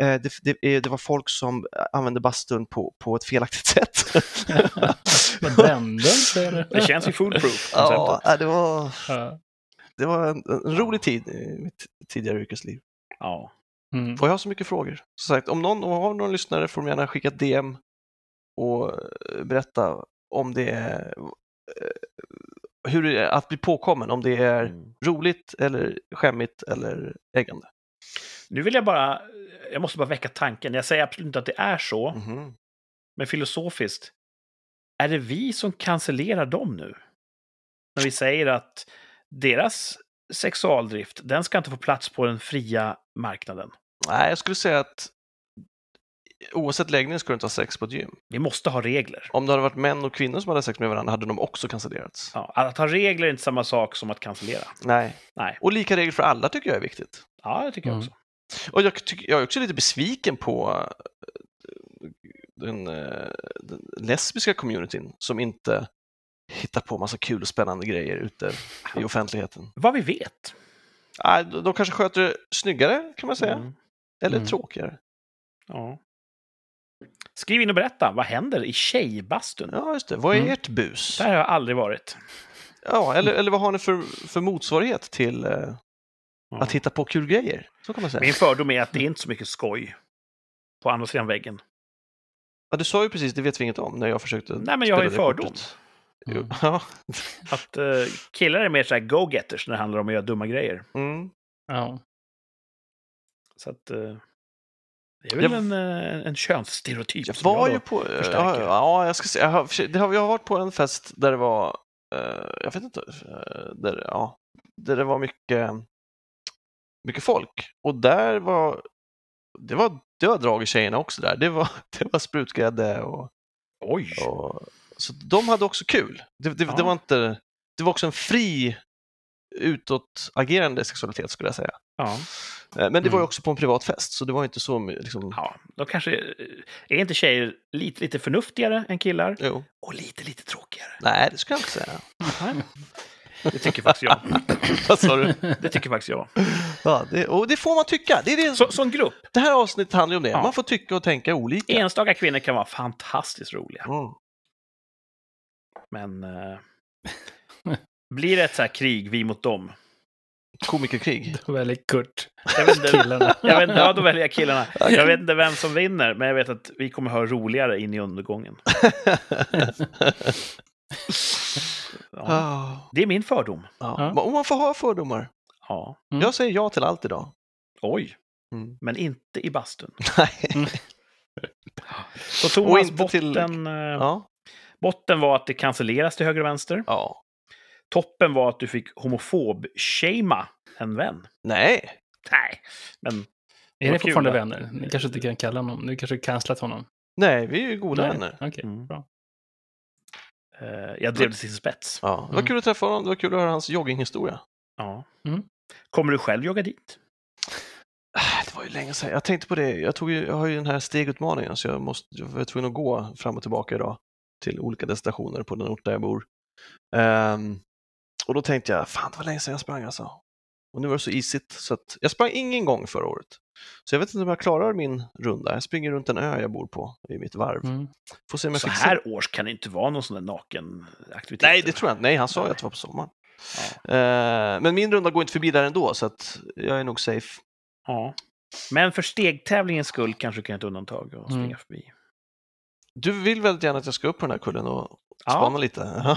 eh, det, det, det var folk som använde bastun på, på ett felaktigt sätt. Men brände? Det känns ju foolproof. ja, det var, det var en, en rolig tid i mitt tidigare yrkesliv. Ja. Mm. Och jag har så mycket frågor. Som sagt, om någon om har någon lyssnare får de gärna skicka DM och eh, berätta om det är eh, hur det är att bli påkommen, om det är Mm. roligt eller skämmigt eller äggande. Nu vill jag bara, jag måste bara väcka tanken. Jag säger absolut inte att det är så, Mhm. men filosofiskt. Är det vi som cancellerar dem nu? När vi säger att deras sexualdrift, den ska inte få plats på den fria marknaden. Nej, jag skulle säga att oavsett läggning ska du inte ha sex på ett gym. Vi måste ha regler. Om det hade varit män och kvinnor som hade sex med varandra hade de också cancellerats. Ja, att ha regler är inte samma sak som att cancellera. Nej, Nej, och lika regler för alla tycker jag är viktigt. ja, det tycker jag Mm. också. Och jag, tycker, jag är också lite besviken på eh, den, eh, den lesbiska communityn som inte hittar på massa kul och spännande grejer ute i offentligheten. Vad vi vet. Nej, de kanske sköter det snyggare kan man säga, Mm. Eller Mm. tråkigare. Ja. Skriv in och berätta, vad händer i tjejbastun? Ja, just det. Vad är Mm. ert bus? Där har jag aldrig varit. Ja, eller, eller vad har ni för, för motsvarighet till eh, Ja. att hitta på kul grejer? Så kan man säga. Min fördom är att det är inte så mycket skoj på andra sidan väggen. Ja, du sa ju precis, det vet vi inget om, när jag försökte Nej, men jag har ju fördom. Mm. Ja. Att eh, killar är mer så här go-getters när det handlar om att göra dumma grejer. Mm. Ja. Så att... Eh, det är väl Jag- en, eh, en könsstereotyp. Jag som var jag ju på, förstärker. ja, ja, jag ska säga, jag har, det har, jag har varit på en fest där det var, eh, jag vet inte, eh, där, ja, där det var mycket, mycket folk. Och där var, det var, det var drag i tjejerna också där. Det var, det var sprutgrädde och, Oj! och så de hade också kul. Det, det, Ja. det var inte, det var också en fri utåtagerande sexualitet skulle jag säga. Ja. Eh, Men det var ju Mm. också på en privat fest, så det var inte så liksom, ja, då kanske... eh, Är inte tjejer lite, lite förnuftigare än killar? jo. Och lite, lite tråkigare? Nej, det skulle jag inte säga. Det tycker faktiskt jag. Vad sa du? Det tycker faktiskt jag. Ja, det, och det får man tycka. Det, är det, Så, som grupp, det här avsnittet handlar ju om det. Ja. Man får tycka och tänka olika. enstaka kvinnor kan vara fantastiskt roliga. Mm. Men... Eh, blir det ett så här krig, vi mot dem? Komikerkrig. Då väljer Kurt Jag vet inte, killarna. jag vet, ja, då väljer jag killarna. Jag vet inte vem som vinner, men jag vet att vi kommer ha roligare in i undergången. Ja. Ah, Det är min fördom. ja. Ja. Och man får ha fördomar. Ja. Mm. Jag säger ja till allt idag. Oj, Mm. men inte i bastun. Nej. Så Thomas, inte till- botten, eh, Ja. botten var att det cancelleras till höger och vänster. ja. Toppen var att du fick homofob-shama en vän. Nej. Nej, men Är ni kul fortfarande att- vänner? Ni kanske inte kan kalla honom. Nu kanske cancelat honom. Nej, vi är ju goda Nej, vänner. Okej, Mm. bra. Eh, jag drev det till sin spets. Ja, det var Mm. kul att träffa honom. Det var kul att höra hans jogginghistoria. Ja. Mm. Kommer du själv jogga dit? Äh, Det var ju länge sedan. Jag tänkte på det. Jag, tog ju, jag har ju den här stegutmaningen så jag, måste, jag var tvungen att gå fram och tillbaka idag till olika destinationer på den ort där jag bor. Ehm, och då tänkte jag, fan det var länge sedan jag sprang alltså. Och nu var det så isigt så att jag sprang ingen gång förra året. Så jag vet inte om jag klarar min runda. Jag springer runt en ö jag bor på i mitt varv. Mm. Får se om jag Så fixar här års kan det inte vara någon sån där naken aktivitet. Nej, det tror jag inte. Nej, han sa ju att det var på sommaren. Ja. Eh, men min runda går inte förbi där ändå så att jag är nog safe. ja. Men för stegtävlingens skull kanske du kan göra ett undantag och springa Mm. förbi. Du vill väldigt gärna att jag ska upp på den här kullen och Ja. spana lite.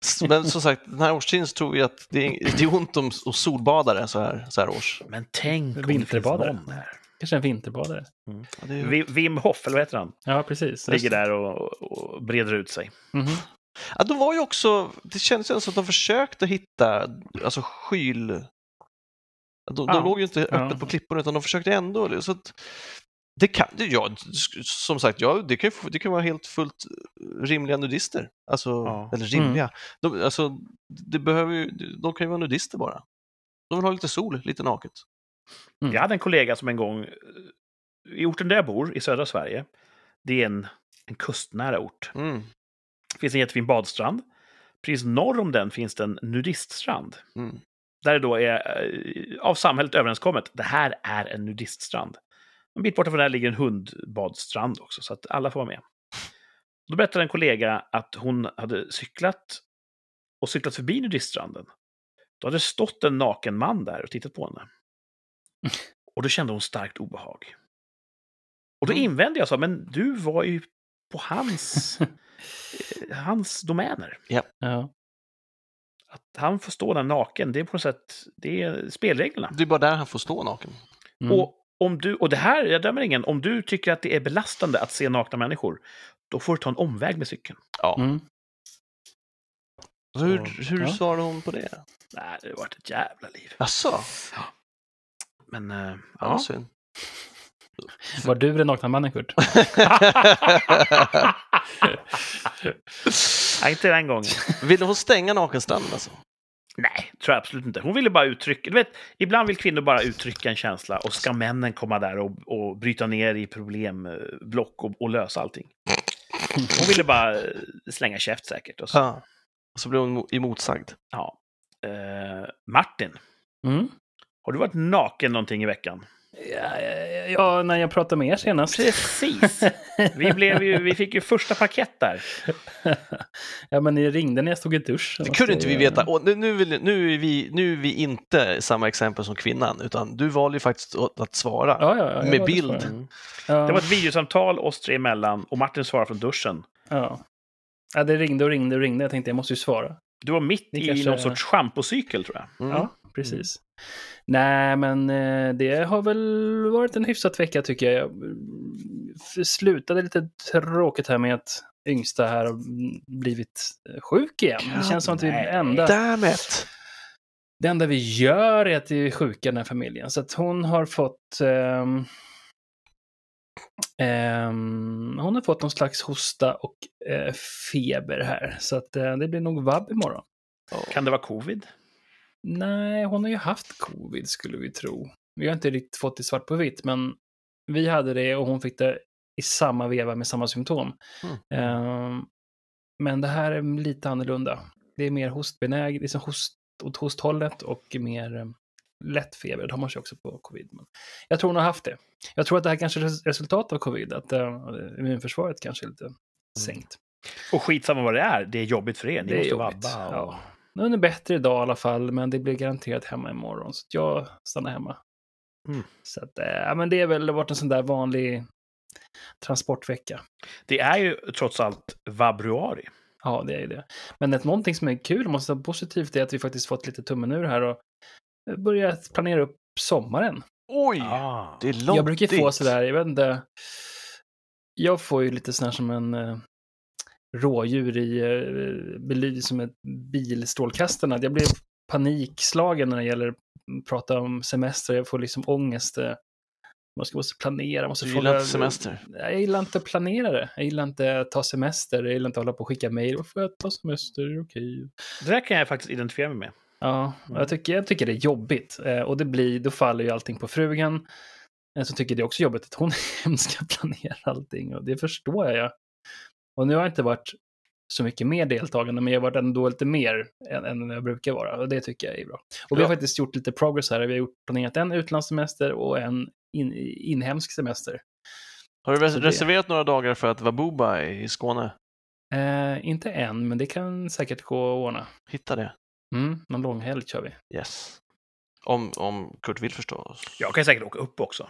Ja. Men som sagt, den här årstiden så tror jag att det är, det är ont om solbadare så här, så här års. Men tänk om det finns Vinterbadare. någon där. Kanske en vinterbadare. Ja, det är, Vi- Wim Hof, eller vad heter han? Ja, precis. Ligger där och, och breder ut sig. Mhm. ja, de var ju också, det kändes ju som att de försökte hitta alltså skyl... De, Ja. de låg ju inte Ja. öppet på klipporna utan de försökte ändå. Så att, det kan, det- ja, som sagt, ja, det, kan, ju det kan vara helt fullt rimliga nudister. Alltså, Ja. eller rimliga. De, alltså, det behöver ju, de kan ju vara nudister bara. De vill ha lite sol, lite naket. Mm. Jag hade en kollega som en gång, eh, i orten där jag bor, i södra Sverige, det är en, en kustnära ort. Mm. Det finns en jättefin badstrand. Precis norr om den finns det en nudiststrand. Mm. Där det då är eh, av samhället överenskommet, det här är en nudiststrand. En bit borta från där ligger en hundbadstrand också, så att alla får vara med. Då berättade en kollega att hon hade cyklat och cyklat förbi nudiststranden. Då hade det stått en naken man där och tittat på henne. Och då kände hon starkt obehag. Och då Mm. invände jag så, men du var ju på hans, eh, hans domäner. Ja. Att han får stå där naken, det är på något sätt, det är spelreglerna. Det är bara där han får stå naken. Mm. Och, om du, och det här, jag dömer ingen, om du tycker att det är belastande att se nakna människor, då får du ta en omväg med cykeln. Ja. Mm. Hur, hur Ja. svarade hon på det? Nej, det har varit ett jävla liv. Jaså? Men, eh, Ja, ja. synd. Var du den nakna mannen, Kurt? Nej, inte den gången. Ville hon stänga nakenstranden alltså? Nej, tror jag absolut inte. Hon ville bara uttrycka... Du vet, ibland vill kvinnor bara uttrycka en känsla och ska männen komma där och, och bryta ner i problemblock och, och lösa allting. Hon ville bara eh, slänga käft säkert. Och så. Ja. Och så blev hon mo- emotsagd. Ja. Eh, Martin, Mm. har du varit naken någonting i veckan? Ja, ja, ja, när jag pratade med er senast. Precis! Vi, blev ju, vi fick ju första parkett där. ja, men ni ringde när jag stod i duschen. Det kunde inte vi veta. Och nu, nu, vill, nu, är vi, nu är vi inte samma exempel som kvinnan, utan du valde ju faktiskt att, svara. Ja, ja, Med det bild. för. Mm. Det var ett videosamtal oss tre emellan och Martin svarade från duschen. ja. ja, det ringde och ringde och ringde. Jag tänkte jag måste ju svara. Du var mitt Det i kanske- någon sorts schampocykel, tror jag. Mm. Ja, precis. Nej, men eh, det har väl varit en hyfsat vecka tycker jag. Jag mm, slutade lite tråkigt här med att yngsta här har mm, blivit eh, sjuk igen. Det känns som att vi enda, Damn it! det enda vi gör är att vi är sjuka i den här familjen. Så att hon har fått ehm, ehm, hon har fått någon slags hosta och eh, feber här. Så att eh, det blir nog vabb imorgon. Kan det vara covid? Nej, hon har ju haft covid skulle vi tro. Vi har inte riktigt fått det svart på vitt, men vi hade det och hon fick det i samma veva med samma symptom. Mm. Ehm, men det här är lite annorlunda. Det är mer hostbenäget, liksom host, åt hosthållet och mer um, lätt feber. Det har man ju också på covid. Men jag tror hon har haft det. Jag tror att det här kanske är res- resultat av covid, att uh, immunförsvaret kanske är lite sänkt. Och skitsamma vad det är, det är jobbigt för er. Ni Det är måste jobbigt, vabba. Och... ja. Den är bättre idag i alla fall, men det blir garanterat hemma imorgon. Så jag stannar hemma. Mm. Så att, eh, ja, men det är väl varit en sån där vanlig transportvecka. Det är ju trots allt vabruari. Ja, det är ju det. Men ett, någonting som är kul, måste vara positivt, är att vi faktiskt fått lite tummen ur här och börjat planera upp sommaren. Oj! Ah. Det är långt jag brukar få sådär, jag vet inte. Jag får ju lite sån här som en eh, rådjur i eh, som ett bilstrålkastarna. Jag blir panikslagen när det gäller att prata om semester. Jag får liksom ångest. Eh, Man ska måste planera, måste Du gillar inte semester? Jag gillar inte att planera det. Jag gillar inte att ta semester. Jag gillar inte att hålla på och skicka mejl. Varför jag ta semester? Okej. Det där kan jag faktiskt identifiera mig med. Ja, och Mm. jag, tycker, jag tycker det är jobbigt. Eh, och det blir, då faller ju allting på frugan. Så tycker det är också jobbigt att hon ska planera allting. Och det förstår jag. Och nu har jag inte varit så mycket mer deltagande, men jag har varit ändå lite mer än, än jag brukar vara. Och det tycker jag är bra. Och vi har faktiskt gjort lite progress här. Vi har gjort, planerat en utlandssemester och en in, inhemsk semester. Har du res- reserverat några dagar för att vara Buba i Skåne? Eh, inte än, men det kan säkert gå att ordna. Hitta det. Mm, någon långhelg kör vi. Yes. Om, om Kurt vill förstås. Jag kan säkert åka upp också.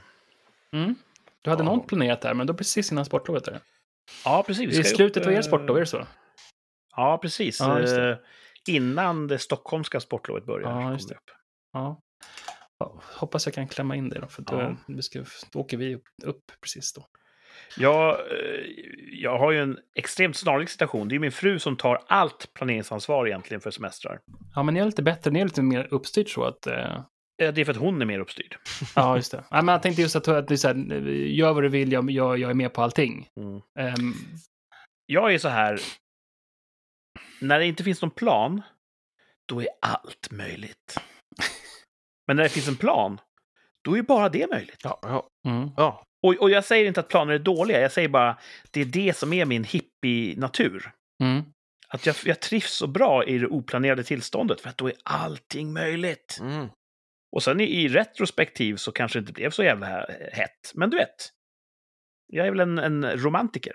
Mm. Du hade Ja. någon planerat där, men då precis innan sportlovet. Ja, precis. I slutet av er sportlov, är det så? Ja, precis. Ja, det. Eh, Innan det stockholmska sportlovet börjar. Ja, just det. Ja. ja. Hoppas jag kan klämma in det då, för då, Ja. ska, då åker vi upp, upp precis då. Jag, eh, jag har ju en extremt snarlik situation. Det är min fru som tar allt planeringsansvar egentligen för semestrar. Ja, men ni är lite bättre, ni är lite mer uppstyrt så att... Eh, Det är för att hon är mer uppstyrd. ja, just det. Ja, men jag tänkte just att, att det är så här, gör vad du vill, jag, jag, jag är med på allting. Mm. Ehm, Jag är så här. När det inte finns någon plan, då är allt möjligt. Men när det finns en plan, då är bara det möjligt. Ja, ja, mm. ja. Och, och jag säger inte att planer är dåliga, jag säger bara det är det som är min hippie-natur. Mm. Att jag, jag trivs så bra i det oplanerade tillståndet, för att då är allting möjligt. Mm. Och sen i, i retrospektiv så kanske det inte blev så jävla hett. Men du vet, jag är väl en, en romantiker.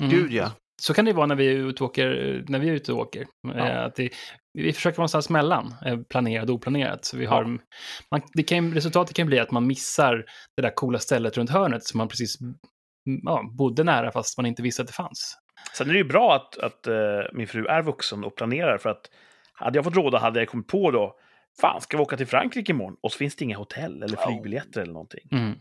Mm. Gud ja. Så kan det vara när vi är ute och åker. När vi är ute och åker. Eh, Att det, vi försöker vara någonstans mellan eh, planerat och oplanerat. Så vi har, man, det kan, resultatet kan bli att man missar det där coola stället runt hörnet som man precis ja, bodde nära fast man inte visste att det fanns. Sen är det ju bra att, att eh, min fru är vuxen och planerar, för att hade jag fått råda hade jag kommit på då, fan, ska vi åka till Frankrike imorgon? Och så finns det inga hotell eller flygbiljetter eller någonting. Mm.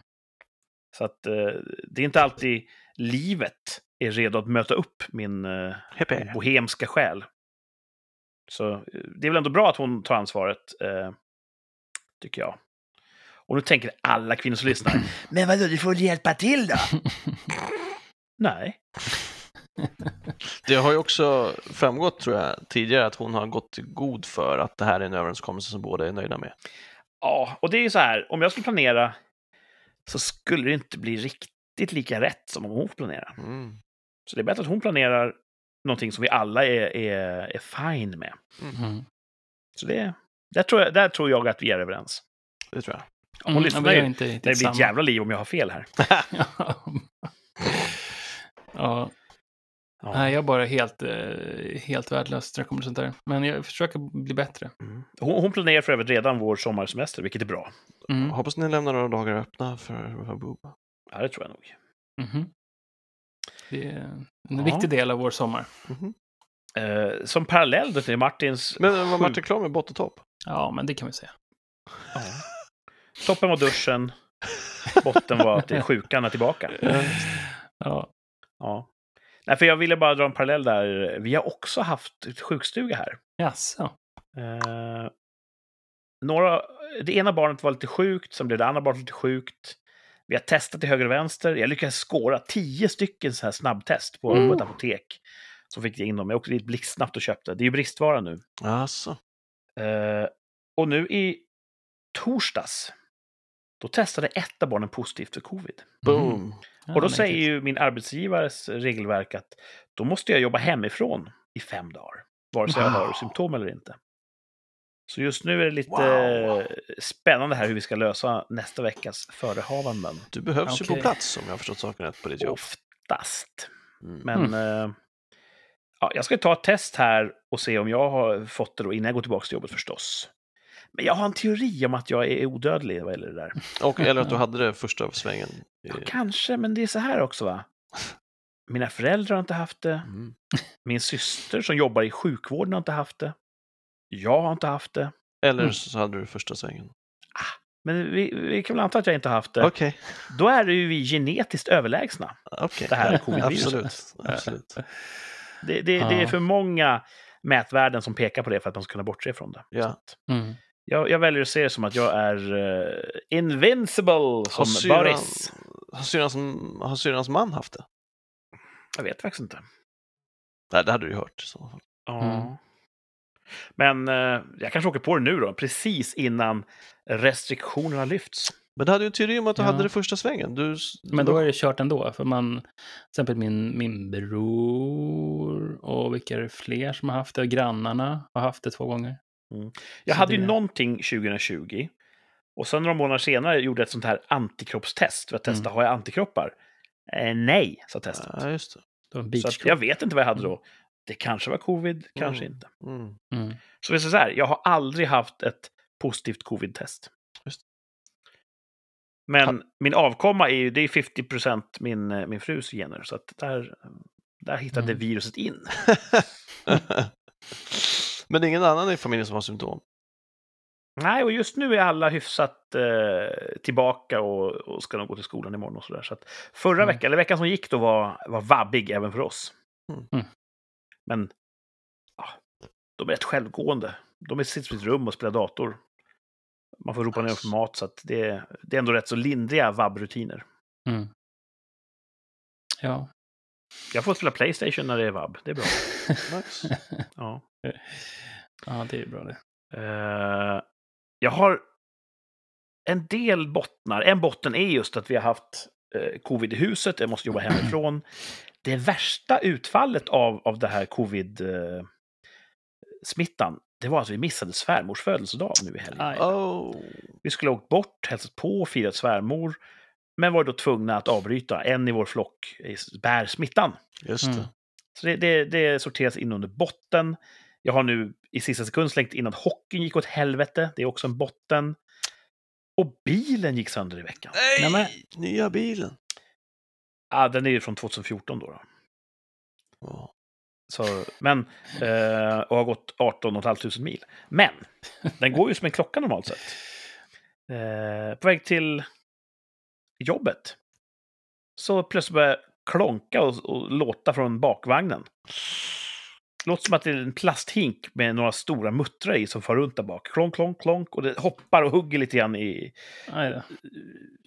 Så att eh, det är inte alltid livet är redo att möta upp min eh, bohemska själ. Så eh, det är väl ändå bra att hon tar ansvaret, eh, tycker jag. Och nu tänker alla kvinnor som lyssnar, men vadå, du får hjälpa till då? Nej. Det har ju också framgått, tror jag, tidigare att hon har gått god för att det här är en överenskommelse som båda är nöjda med. Ja, och det är ju så här, om jag skulle planera så skulle det inte bli riktigt lika rätt som om hon får planera. Mm. Så det är bättre att hon planerar någonting som vi alla är, är, är fine med. Mm. Så det, där, tror jag, där tror jag att vi är överens. Det tror jag. Hon Mm, lyssnar ju. inte Det blir ett jävla liv om jag har fel här. ja, Ja. nej, jag är bara helt, eh, helt värdelös när det kommer sånt där. Men jag försöker bli bättre. Mm. Hon, hon planerar för övrigt redan vår sommarsemester, vilket är bra. Mm. Hoppas ni lämnar några dagar öppna för, för. Ja, det tror jag nog. Mhm. Det är en Ja. viktig del av vår sommar. Mhm. Eh, som parallell då till Martins... Men var Martin klar med bott och topp? Ja, men det kan vi säga. Ja. Toppen var duschen, botten var att sjukan är tillbaka. Ja. Ja. Nej, för jag ville bara dra en parallell där. Vi har också haft ett sjukstuga här. Jaså? Eh, några, det ena barnet var lite sjukt, sen blev det andra barnet lite sjukt. Vi har testat till höger och vänster. Jag lyckades skåra tio stycken så här snabbtest på, Mm. på ett apotek. Så fick jag in dem. Jag åkte dit blixtsnabbt och köpte. Det är ju bristvara nu. Alltså. Eh, och nu i torsdags, då testade ett av barnen positivt för covid. Boom. Mm. Ja, och då men säger ju min arbetsgivares regelverk att då måste jag jobba hemifrån i fem dagar. Vare sig jag har Wow. symptom eller inte. Så just nu är det lite Wow. spännande här hur vi ska lösa nästa veckas förehavanden. Du behövs ju Okej. på plats om jag har förstått saken rätt på ditt jobb. Oftast. Mm. Men eh, ja, jag ska ta ett test här och se om jag har fått det då innan jag går tillbaka till jobbet förstås. Men jag har en teori om att jag är odödlig vad gäller det där. Och, eller att du hade det första svängen. Ja, kanske, men det är så här också va. Mina föräldrar har inte haft det. Mm. Min syster som jobbar i sjukvården har inte haft det. Jag har inte haft det. Eller Mm. så hade du första svängen. Men vi, vi kan väl anta att jag inte haft det. Okej, Då är det ju vi genetiskt överlägsna. okej. Det här covid-viruset. Absolut. Absolut. Det, det, det är Ja. för många mätvärden som pekar på det för att man ska kunna bortse från det. Ja. Så att, Mm. Jag, jag väljer att se det som att jag är uh, invincible Har som Boris. har, syrrans, har syrrans man haft det? Jag vet faktiskt inte. Nej, det hade du ju hört. i Så. fall. Ja. Mm. Men eh, jag kanske åker på det nu då, precis innan restriktionerna lyfts. Men du hade ju en teori om att du Ja. hade det första svängen. Du, Men då är det kört ändå, för man, till exempel min, min bror och vilka är det fler som har haft det? Grannarna har haft det två gånger. Jag Så hade ju det- någonting 2020 och sen några månader senare gjorde jag ett sånt här antikroppstest för att testa, Mm. har jag antikroppar? Eh, nej, sa testet. Ja, just det. Det Så jag vet inte vad jag hade då. Det kanske var covid, kanske Mm. inte. Mm. Mm. Så vi säger så här, jag har aldrig haft ett positivt covid-test. Men min avkomma är ju, det är 50 min, eh, min frus gener, så att där, där hittade Mm. viruset in. Men ingen annan i familjen som har symptom? Nej, och just nu är alla hyfsat eh, tillbaka och, och ska nog gå till skolan imorgon och sådär. Så att förra Mm. veckan, eller veckan som gick då, var, var vabbig även för oss. Mm. Mm. Men ja, de är rätt självgående. De är- sitter i sitt rum och spelar dator. Man får ropa ner för mat, så att det, det är ändå rätt så lindriga vab-rutiner. Mm. Ja. Jag får spela Playstation när det är vab. Det är bra. Nice. Ja. Ja, det är bra det. Eh, jag har en del bottnar. En botten är just att vi har haft eh, covid i huset, jag måste jobba hemifrån. Det värsta utfallet av, av det här covid-smittan, det var att vi missade svärmors födelsedag nu i helgen. Oh. Vi skulle ha åkt bort, hälsat på och firat svärmor, men var då tvungna att avbryta. En i vår flock eh, bär smittan. Just Mm. det. Så det, det, det sorteras in under botten. Jag har nu i sista sekund slängt in att hockeyn gick åt helvete. Det är också en botten. Och bilen gick sönder i veckan. Nej, Nej, nya bilen. Ah, den är ju från 2014 då. då. Ja. Så, men, eh, och har gått 18 500 mil. Men, den går ju som en klocka normalt sett. Eh, på väg till jobbet. Så plötsligt börjar klonka och, och låta från bakvagnen. Låter som att det är en plasthink med några stora muttrar i som far runt där bak. Klonk, klonk, klonk. Och det hoppar och hugger lite grann i...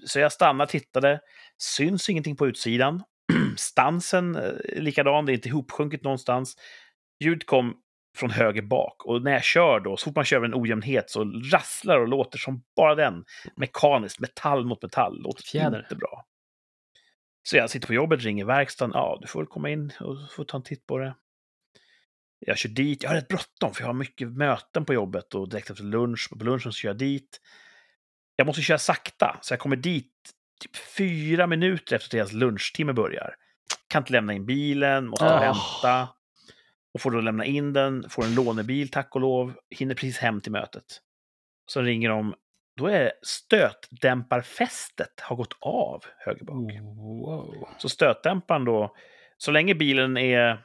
Så jag stannade, tittade. Syns ingenting på utsidan. Stansen eh, likadan, det är inte ihopsjunket någonstans. Ljud kom från höger bak och när jag kör då, så fort man kör en ojämnhet så rasslar och låter som bara den. Mekaniskt, metall mot metall. Låter Fjäder. inte bra. Så jag sitter på jobbet, ringer verkstaden. Ja, du får väl komma in och få ta en titt på det. Jag kör dit. Jag har rätt bråttom för jag har mycket möten på jobbet och direkt efter lunch. På lunchen så kör jag dit. Jag måste köra sakta, så jag kommer dit typ fyra minuter efter att deras lunchtimme börjar. Kan inte lämna in bilen, måste Ah. vänta. Och får då lämna in den, får en lånebil tack och lov, hinner precis hem till mötet. Så ringer de, då är stötdämparfästet har gått av höger bak. Wow. Så stötdämparen då, så länge bilen är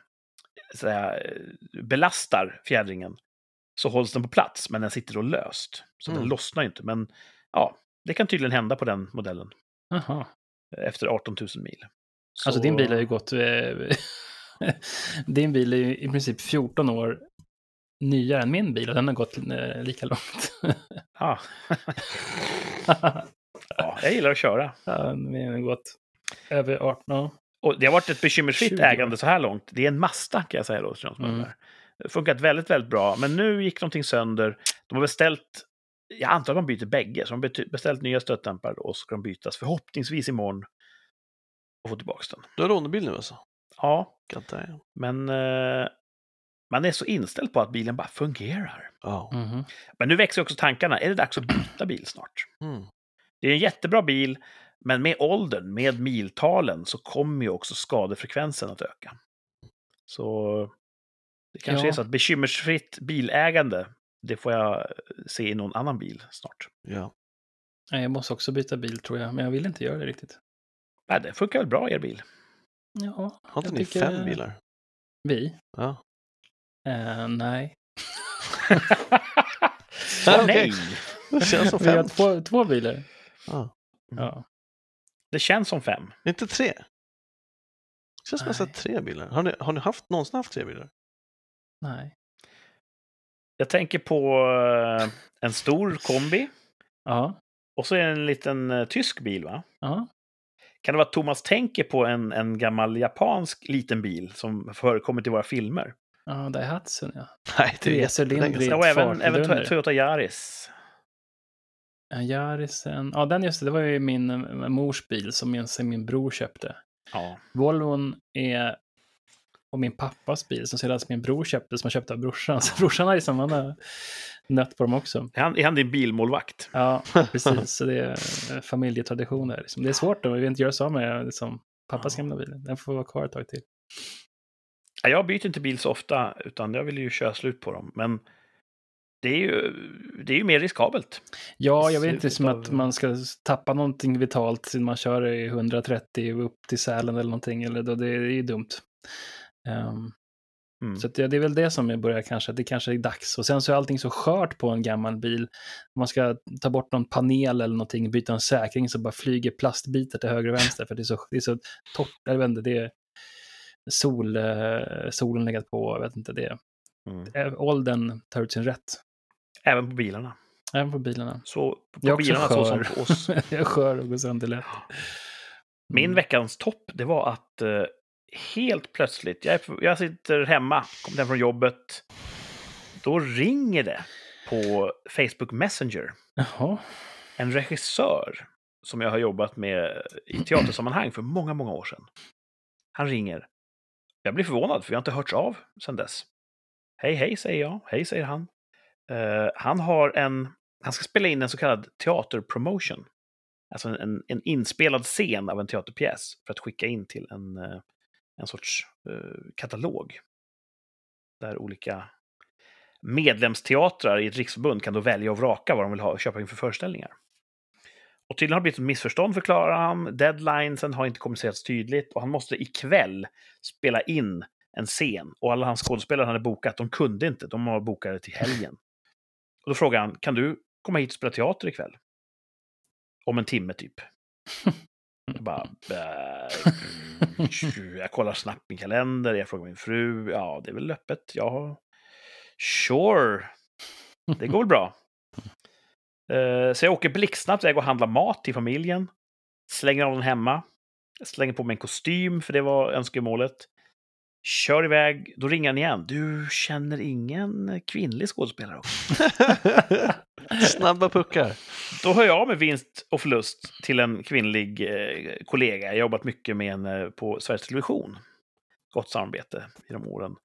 så här, belastar fjädringen så hålls den på plats, men den sitter då löst. Så den Mm. lossnar ju inte. Men ja, det kan tydligen hända på den modellen Jaha. efter 18 000 mil. Så, Alltså din bil har ju gått... eh, din bil är ju i princip 14 år nyare än min bil och den har gått eh, lika långt. Ja. ja, jag gillar att köra. ja, den har gått över 18 år. Och det har varit ett bekymmersfritt 20 år. ägande så här långt. Det är en Mazda kan jag säga då. till de som Mm. Det har funkat väldigt, väldigt bra. Men nu gick någonting sönder. De har beställt, jag antar att man byter bägge, så de har beställt nya stötdämpare och så ska de bytas förhoppningsvis imorgon och få tillbaka den. Du har rånebil nu alltså? Ja, God damn. men eh, man är så inställd på att bilen bara fungerar. Ja. Mhm. Men nu växer också tankarna. Är det dags att byta bil snart? Mm. Det är en jättebra bil, men med åldern, med miltalen, så kommer ju också skadefrekvensen att öka. Så det kanske Ja. är så att bekymmersfritt bilägande, det får jag se i någon annan bil snart. ja. Jag måste också byta bil tror jag, men jag vill inte göra det riktigt. Nej, det funkar väl bra, er bil? Ja, Har inte ni tycker- fem bilar? Vi? Ja. Eh, nej. Nej! Det känns som Vi har fem. två, två bilar. Ja. Ja. Det känns som fem. Inte tre? Det känns som att jag sett tre bilar. Har ni, har ni haft, någonsin haft tre bilar? Nej. Jag tänker på eh, en stor kombi Ja. och så är det en liten eh, tysk bil, va? Ja. Kan det vara att Thomas tänker på en, en gammal japansk liten bil som förekommit i våra filmer? Ja, Daihatsun ja. Nej, det är jättelänge sedan. Och även, även. Toyota Yaris. Ja, Yarisen. Ja, den just det. Det var ju min eh, mors bil som min, som min bror köpte. Ja. Volvon är och min pappas bil som sedan min bror köpte, som han köpte av brorsan. Så brorsan har samma nött på dem också. Är han, är han din bilmålvakt? Ja, precis. Så det är eh, familjetraditioner. Liksom. Det är svårt då, vi vill inte göra så med liksom, pappas gamla bil. Den får vara kvar ett tag till. Ja, jag byter inte bil så ofta, utan jag vill ju köra slut på dem. Men det är ju, det är ju mer riskabelt. Ja, jag vill inte som att man ska tappa någonting vitalt när man kör i 130 upp till Sälen eller någonting. Eller då, det är ju dumt. Ehm, Mm. Så att det, det är väl det som jag börjar kanske, att det kanske är dags. Och sen så är allting så skört på en gammal bil. Man ska ta bort någon panel eller någonting, byta en säkring så bara flyger plastbitar till höger och vänster för det är så, det är så torrt. Jag vet inte, det är sol, eh, solen legat på, jag vet inte, det Mm. är, åldern tar ut sin rätt. Även på bilarna. Även på bilarna. Så på Jag bilarna så som på oss. jag är skör och går sönder lätt. Min Mm. veckans topp, det var att eh, helt plötsligt, jag, är, jag sitter hemma, kommer hem från jobbet, då ringer det på Facebook Messenger. Jaha. En regissör som jag har jobbat med i teatersammanhang för många, många år sedan. Han ringer. Jag blir förvånad, för vi har inte hörts av sedan dess. Hej, hej, säger jag. Hej, säger han. Eh, han har en... Han ska spela in en så kallad teaterpromotion. Alltså en, en, en inspelad scen av en teaterpjäs för att skicka in till en, eh, en sorts uh, katalog. Där olika medlemsteatrar i ett riksförbund kan då välja och vraka vad de vill ha köpa inför föreställningar. Och tydligen har det blivit ett missförstånd, förklarar han. Deadlinesen har inte kommunicerats tydligt och han måste ikväll spela in en scen. Och alla hans skådespelare han hade bokat, de kunde inte. De har bokade till helgen. Och då frågar han, kan du komma hit och spela teater ikväll? Om en timme typ. Jag bara... "Äh, Jag kollar snabbt min kalender, jag frågar min fru. Ja, det är väl öppet. Ja, sure. Det går väl bra. Eh, Så jag åker blixtsnabbt iväg och handlar mat till familjen. Slänger av den hemma. Slänger på mig en kostym, för det var önskemålet. Kör iväg, då ringer han igen. Du känner ingen kvinnlig skådespelare? Snabba puckar. Då hör jag av mig vinst och förlust till en kvinnlig eh, kollega. Jag har jobbat mycket med henne på Sveriges Television. Gott samarbete i de åren.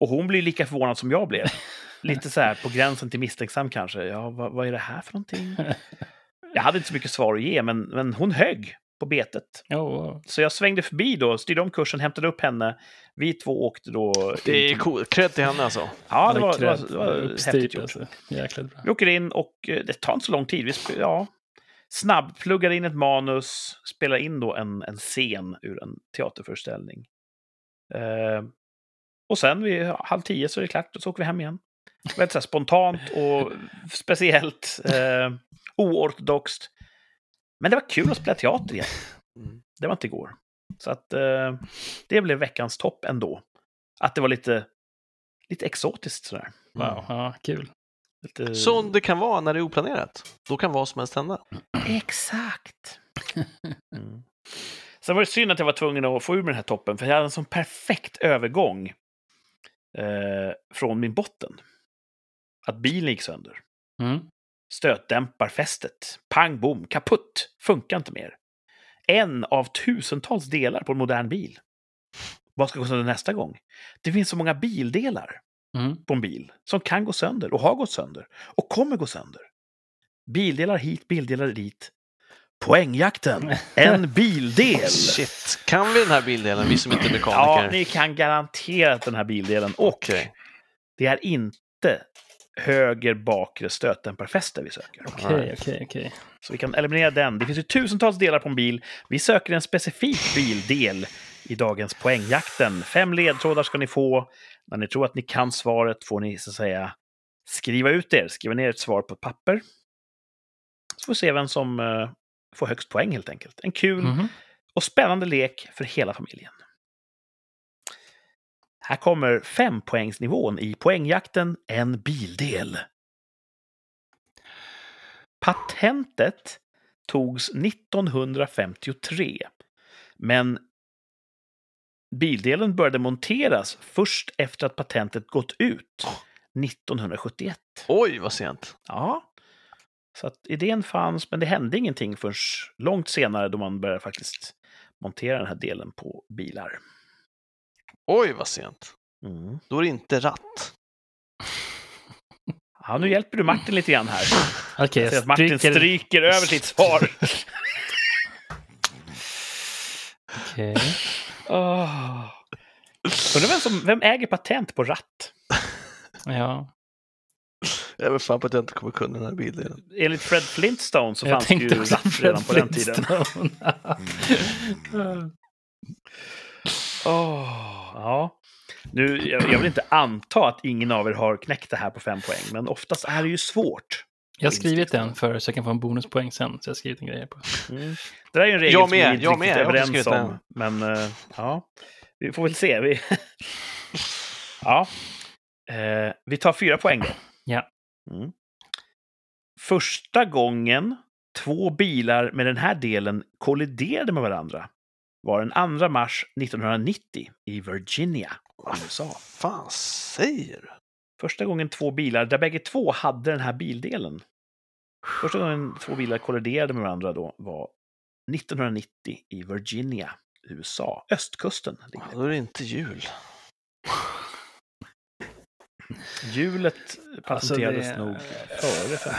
Och hon blir lika förvånad som jag blev. Lite så här på gränsen till misstänksam kanske. Ja, vad, vad är det här för någonting? Jag hade inte så mycket svar att ge, men, men hon högg på betet. Oh, Så jag svängde förbi då, styrde om kursen, hämtade upp henne. Vi två åkte då... Det är coolt. Cred till henne alltså. Ja, det var, det var, det var häftigt gjort. Alltså. Jäkligt bra. Vi åker in och eh, det tar inte så lång tid. Vi ja, snabbpluggar in ett manus, spelar in då en, en scen ur en teaterföreställning. Eh, och sen vid halv tio så är det klart, och så åker vi hem igen. Väldigt så spontant och speciellt eh, oortodoxt. Men det var kul att spela teater igen. Mm. Det var inte igår. Så att eh, det blev veckans topp ändå. Att det var lite, lite exotiskt sådär. Wow, ja, kul. Lite... Så det kan vara när det är oplanerat. Då kan vad som helst hända. Exakt. Mm. Sen var det synd att jag var tvungen att få ur mig den här toppen, för jag hade en sån perfekt övergång eh, från min botten. Att bilen gick sönder. Mm. Stötdämparfästet. Pang bom, kaputt. Funkar inte mer. En av tusentals delar på en modern bil. Vad ska gå sönder nästa gång? Det finns så många bildelar Mm. på en bil som kan gå sönder och har gått sönder och kommer gå sönder. Bildelar hit, bildelar dit. Poängjakten, en bildel. Shit, kan vi den här bildelen, vi som inte är Ja, mekaniker? ni kan garanterat den här bildelen. Och Okej. det är inte höger bakre stötdämparfäste vi söker. Okej, okej, okej. Så vi kan eliminera den. Det finns ju tusentals delar på en bil. Vi söker en specifik bildel i dagens poängjakten. Fem ledtrådar ska ni få. När ni tror att ni kan svaret får ni så att säga skriva ut er, skriva ner ett svar på ett papper. Så får vi se vem som eh, får högst poäng helt enkelt. En kul Mhm. och spännande lek för hela familjen. Här kommer fempoängsnivån i poängjakten En bildel. Patentet togs 1953, men bildelen började monteras först efter att patentet gått ut 1971. Oj, vad sent. Ja, så att idén fanns, men det hände ingenting förrän långt senare då man började faktiskt montera den här delen på bilar. Oj, vad sent. Mm. Då är det inte ratt. Ja, nu hjälper du Martin lite grann här. Okej, Jag ser att Martin stryker... stryker över sitt svar. Okej. Oh. Undrar vem, som, vem äger patent på ratt? Ja. Jag är fan på att jag inte kommer kunna den här bilden. Enligt Fred Flintstone så jag fanns det ju ratt redan på den tiden. Flintstone. Åh, ja. Nu, jag, jag vill inte anta att ingen av er har knäckt det här på fem poäng, men oftast är det ju svårt. jag har skrivit den för så jag kan få en bonuspoäng sen. Så jag har skrivit en grej på. Mm. Det där är ju en regel Jag som vi med, inte jag riktigt med, är överens om. Men eh, ja, vi får väl se. Vi, ja. Eh, vi tar fyra poäng då. Ja. Mm. Första gången två bilar med den här delen kolliderade med varandra var den 2 mars 1990 i Virginia, USA. fan säger du? Första gången två bilar, där bägge två hade den här bildelen. Första gången två bilar kolliderade med varandra då var 1990 i Virginia, USA. Östkusten. det. Då är det inte jul. Hjulet patenterades Alltså, det- nog före fem.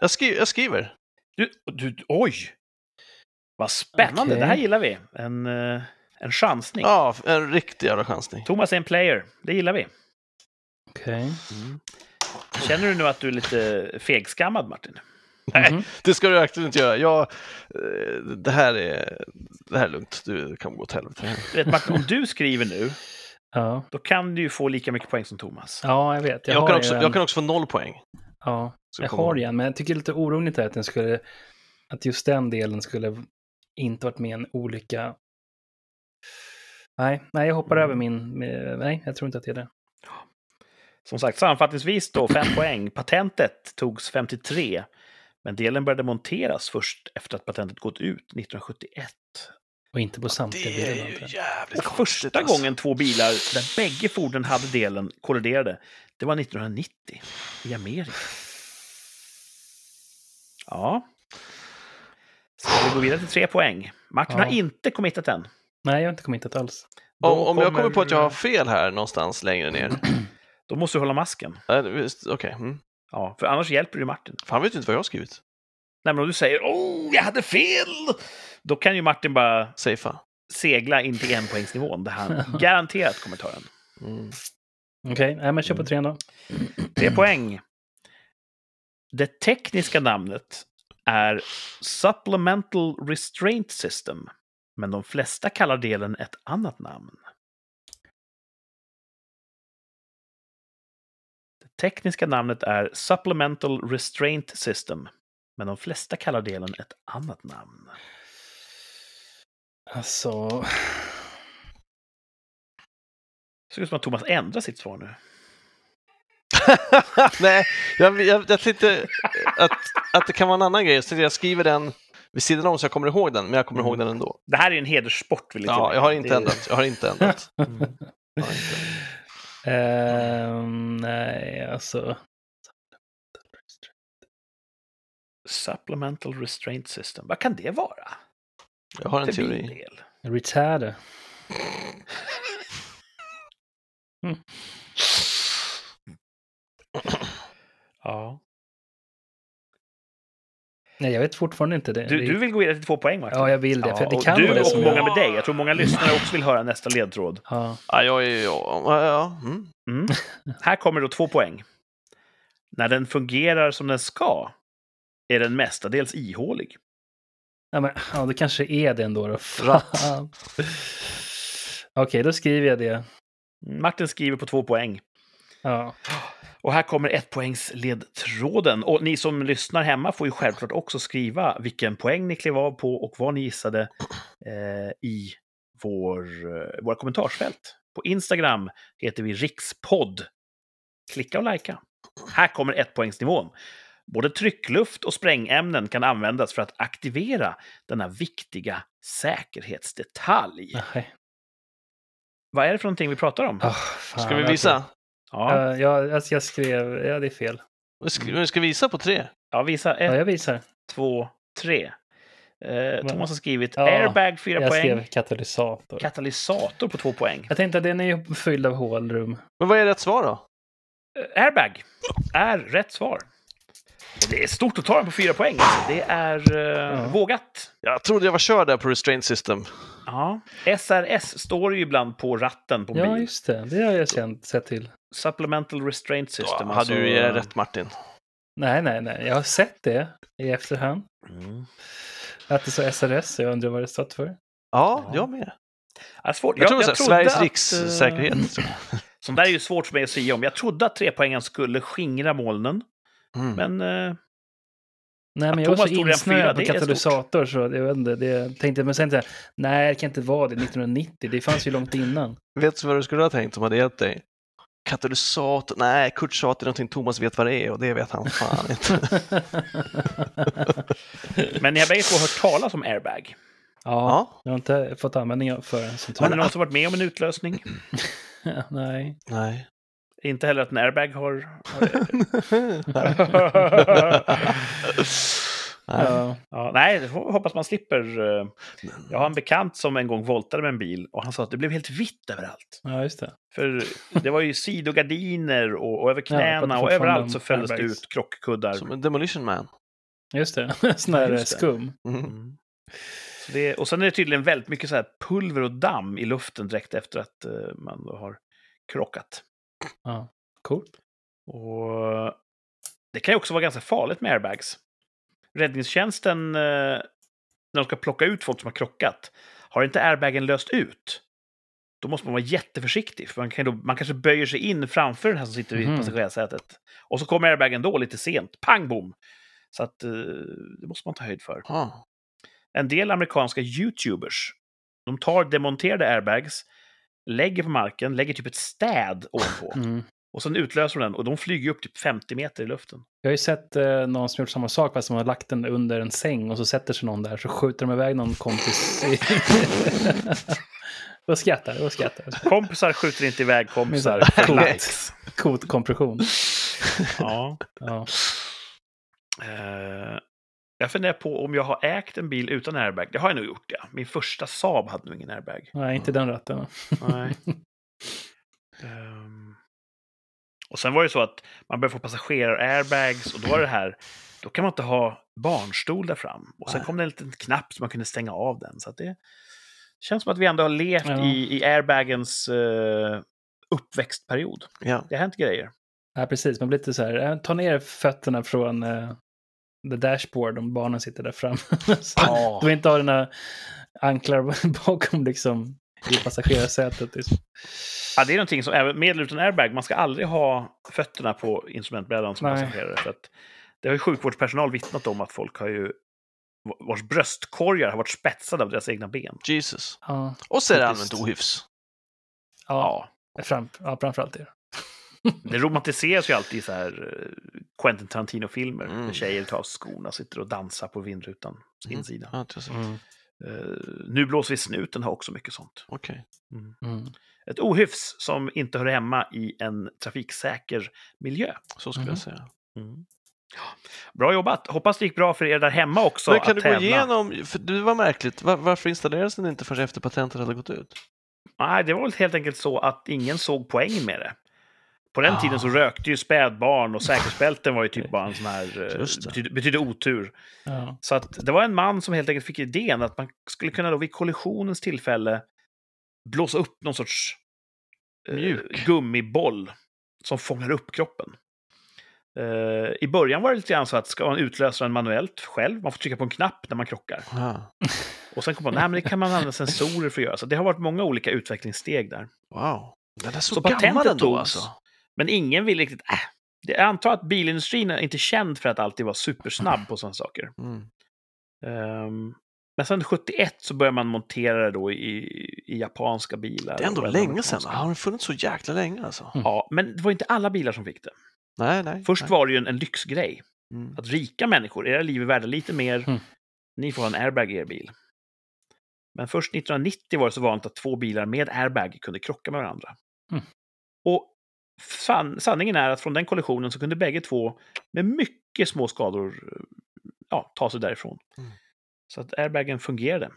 Jag, skri jag skriver. Du, du, oj! Vad spännande, Okej. det här gillar vi. En, eh, en chansning. Ja, en riktig jävla chansning. Thomas är en player, det gillar vi. Okej. Känner du nu att du är lite fegskammad, Martin? Nej, Mhm. det ska du verkligen inte göra. Jag, eh, det, här är, det här är lugnt. Du kan gå åt helvete. Vet, Martin, om du skriver nu, Ja. då kan du ju få lika mycket poäng som Thomas. ja, jag vet. Jag, har kan också, en- jag kan också få noll poäng. Ja, jag har igen, men jag tycker det är lite oroligt att den skulle, att just den delen skulle inte varit med i en olycka. Nej, nej, jag hoppar Mm. över min, med, nej, jag tror inte att det är det. Som sagt, sammanfattningsvis då, fem poäng. Patentet togs 53, men delen började monteras först efter att patentet gått ut 1971. Och inte på samtliga Det är bilar. ju jävligt Och första alltså. gången två bilar där bägge fordon hade delen kolliderade, det var 1990 i Amerika. Ja. Ska vi gå vidare till tre poäng? Martin Ja. har inte committat än. Nej, jag har inte kommit hit alls. Då Om, om jag kommer kommer- på att jag har fel här någonstans längre ner. Då måste du hålla masken. Visst, Okej. Mm. Ja, för annars hjälper du Martin. Fan vet ju inte vad jag har skrivit. Nej, men om du säger åh, jag hade fel! Då kan ju Martin bara Safea. segla in till enpoängsnivån där han garanterat kommer ta den. Mm. Okej, nej, men kör på Mm. tre då. Tre poäng. Det tekniska namnet är Supplemental Restraint System, men de flesta kallar delen ett annat namn. Det tekniska namnet är Supplemental Restraint System, men de flesta kallar delen ett annat namn. Alltså, Det ser ut som att Thomas ändrar sitt svar nu. Nej, jag, jag, jag tänkte att, att det kan vara en annan grej. Så jag skriver den vid sidan om så jag kommer ihåg den, men jag kommer ihåg den ändå. Det här är en hederssport, vill jag Ja, jag har inte ändrat. Jag har inte ändrat. Mm. Jag har inte ändrat. ehm, nej, alltså. Supplemental Restraint System. Vad kan det vara? Jag har en För teori. bildel? Retard. Ja. Nej, jag vet fortfarande inte det. Du, du vill gå vidare till två poäng, Martin? Ja, jag vill det. för det och kan du vara det och som många jag... med dig. Jag tror många lyssnare också vill höra nästa ledtråd. Ja. Ja, jag ja, ja. Mm. Mm. Här kommer då två poäng. När den fungerar som den ska är den mestadels ihålig. Ja, men, ja, det kanske är det ändå. Då. Fan. Okej, då skriver jag det. Martin skriver på två poäng. Ja. Och här kommer ett poängs ledtråden. Och ni som lyssnar hemma får ju självklart också skriva vilken poäng ni klev av på och vad ni gissade eh, i vår, eh, våra kommentarsfält På Instagram heter vi rikspodd. Klicka och likea. Här kommer ettpoängsnivån. Både tryckluft och sprängämnen kan användas för att aktivera denna viktiga säkerhetsdetalj. Nej. Vad är det för någonting vi pratar om? Oh, fan, Ska vi visa? Ja, Ja, jag, alltså jag skrev, ja det är fel. Vi ska, ska visa på tre. ja visa. Ja, Ett, jag visar. två, tre. Eh, Va? Thomas har skrivit Ja, airbag, fyra Jag poäng. skrev katalysator. Katalysator på två poäng. Jag tänkte att den är ju fylld av hålrum. Men vad är rätt svar då? Eh, Airbag är rätt svar. Det är stort att ta den på fyra poäng. Alltså. Det är eh, Ja. vågat. Jag trodde jag var körd där på restraint system. Ja. SRS står ju ibland på ratten på Ja, bil. just det. Det har jag känt, sett till. Supplemental Restraint Då System. hade alltså- du ju rätt Martin. Nej, nej, nej. Jag har sett det i efterhand. Mm. Att det står SRS, jag undrar vad det stått för. Ja, Ja. jag med. Ja, svårt. Jag, tror så här, Sveriges att, rikssäkerhet. eh, Sånt där är ju svårt för mig att säga om. Jag trodde att trepoängen skulle skingra molnen, Mm. men eh, Nej, men jag var så insnöad det på är katalysator så jag vet inte, det tänkte, men sen tänkte jag, nej det kan inte vara det, 1990, det fanns ju långt innan. Vet du vad du skulle ha tänkt om hade hjälpt dig? Katalysator? Nej, Kurt sa att det är någonting Thomas vet vad det är och det vet han fan inte. Men ni har bägge två hört talas om airbag. ja, Ja, jag har inte fått användning för en sån Har ni någon som varit med om en utlösning? nej. nej. Inte heller att en airbag har... nej. Ja. ja, nej, hoppas man slipper. eh. Jag har en bekant som en gång voltade med en bil och han sa att det blev helt vitt överallt. ja, just det. För det var ju sidogardiner och, och över Ja, knäna pratar och överallt så fälldes det ut krockkuddar. Som en demolition man. Just det, sån där just det. skum. Mm. Mm. Så det, och sen är det tydligen väldigt mycket så här pulver och damm i luften direkt efter att eh, man har krockat. Ja, coolt. Och det kan ju också vara ganska farligt med airbags. Räddningstjänsten, eh, när de ska plocka ut folk som har krockat, har inte airbagen löst ut, då måste man vara jätteförsiktig. För man, kan då, man kanske böjer sig in framför den här som sitter i Mhm. passagerarsätet. Och så kommer airbagen då lite sent. Pang bom! Så att eh, det måste man ta höjd för. Ja. En del amerikanska YouTubers, de tar demonterade airbags, lägger på marken, lägger typ ett städ ovanpå. Mm. Och sen utlöser de den och de flyger upp typ 50 meter i luften. Jag har ju sett eh, någon som gjort samma sak fast de har lagt den under en säng och så sätter sig någon där så skjuter de iväg någon kompis. Och skrattar och skrattar. Kompisar skjuter inte iväg kompisar. Kotkompression. Ja. Ja. Eh, jag funderar på om jag har ägt en bil utan airbag. Det har jag nog gjort, ja. Min första Saab hade nog ingen airbag. Nej, inte den ratten. Nej. Ehm, och sen var det så att man började få passagerar-airbags och då var det här, då kan man inte ha barnstol där fram. Och sen Nej. kom det en liten knapp så man kunde stänga av den. Så att det känns som att vi ändå har levt Ja. i, i airbagens uh, uppväxtperiod. ja. Det har hänt grejer. Ja, precis. Man blir lite så här, eh, ta ner fötterna från eh, the dashboard om barnen sitter där fram. så Ja. Du vill inte ha dina anklar bakom liksom i passagerarsätet. Liksom. Ja, det är någonting som, även med eller utan airbag, man ska aldrig ha fötterna på instrumentbrädan som Nej. passagerare. För att det har ju sjukvårdspersonal vittnat om att folk har ju vars bröstkorgar har varit spetsade av deras egna ben. Jesus. Ja, Och så är det allmänt ohyfs. ja, fram, ja, framförallt det. Det romantiseras ju alltid i så här eh, Quentin Tarantino-filmer. Mm. Tjejer tar av skorna och sitter och dansar på vindrutan. Mm. Insida. Ja, så. Eh, nu blåser vi snuten har också mycket sånt. Okej. Mm. Ett ohyfs som inte hör hemma i en trafiksäker miljö. Så skulle jag säga. Mm. Bra jobbat! Hoppas det gick bra för er där hemma också Men kan att du gå igenom, för det var märkligt, var, varför installerades den inte förrän efter patentet hade gått ut? Nej, det var väl helt enkelt så att ingen såg poängen med det. På den Ah. tiden så rökte ju spädbarn och säkerhetsbälten var ju typ bara en sån här... eh. Betydde, betydde otur. Ja. Så att det var en man som helt enkelt fick idén att man skulle kunna då vid kollisionens tillfälle blåsa upp någon sorts eh, Mjuk. gummiboll som fångar upp kroppen. Eh, I början var det lite grann så att ska man utlösa den manuellt själv, man får trycka på en knapp när man krockar. Ja. Och sen kom man, nej men det kan man använda sensorer för att göra. Så det har varit många olika utvecklingssteg där. Wow. Den är så, Så gammal ändå alltså. Men ingen vill riktigt, äh. Det- Jag antar att bilindustrin är inte känd för att alltid vara supersnabb på sådana saker. Mm. Ehm, Men sen 71 så börjar man montera det då i, i japanska bilar. Det är ändå länge sedan. Har den funnits så jäkla länge alltså? Mm. Ja, men det var inte alla bilar som fick det. Nej, nej. Först nej. var det ju en, en lyxgrej. Mm. Att rika människor, era liv är värda lite mer, Mm. ni får ha en airbag i er bil. Men först 1990 var det så vanligt att två bilar med airbag kunde krocka med varandra. Mm. Och san, sanningen är att från den kollisionen så kunde bägge två med mycket små skador eh, ja, ta sig därifrån. Mm. Så att airbagen fungerade.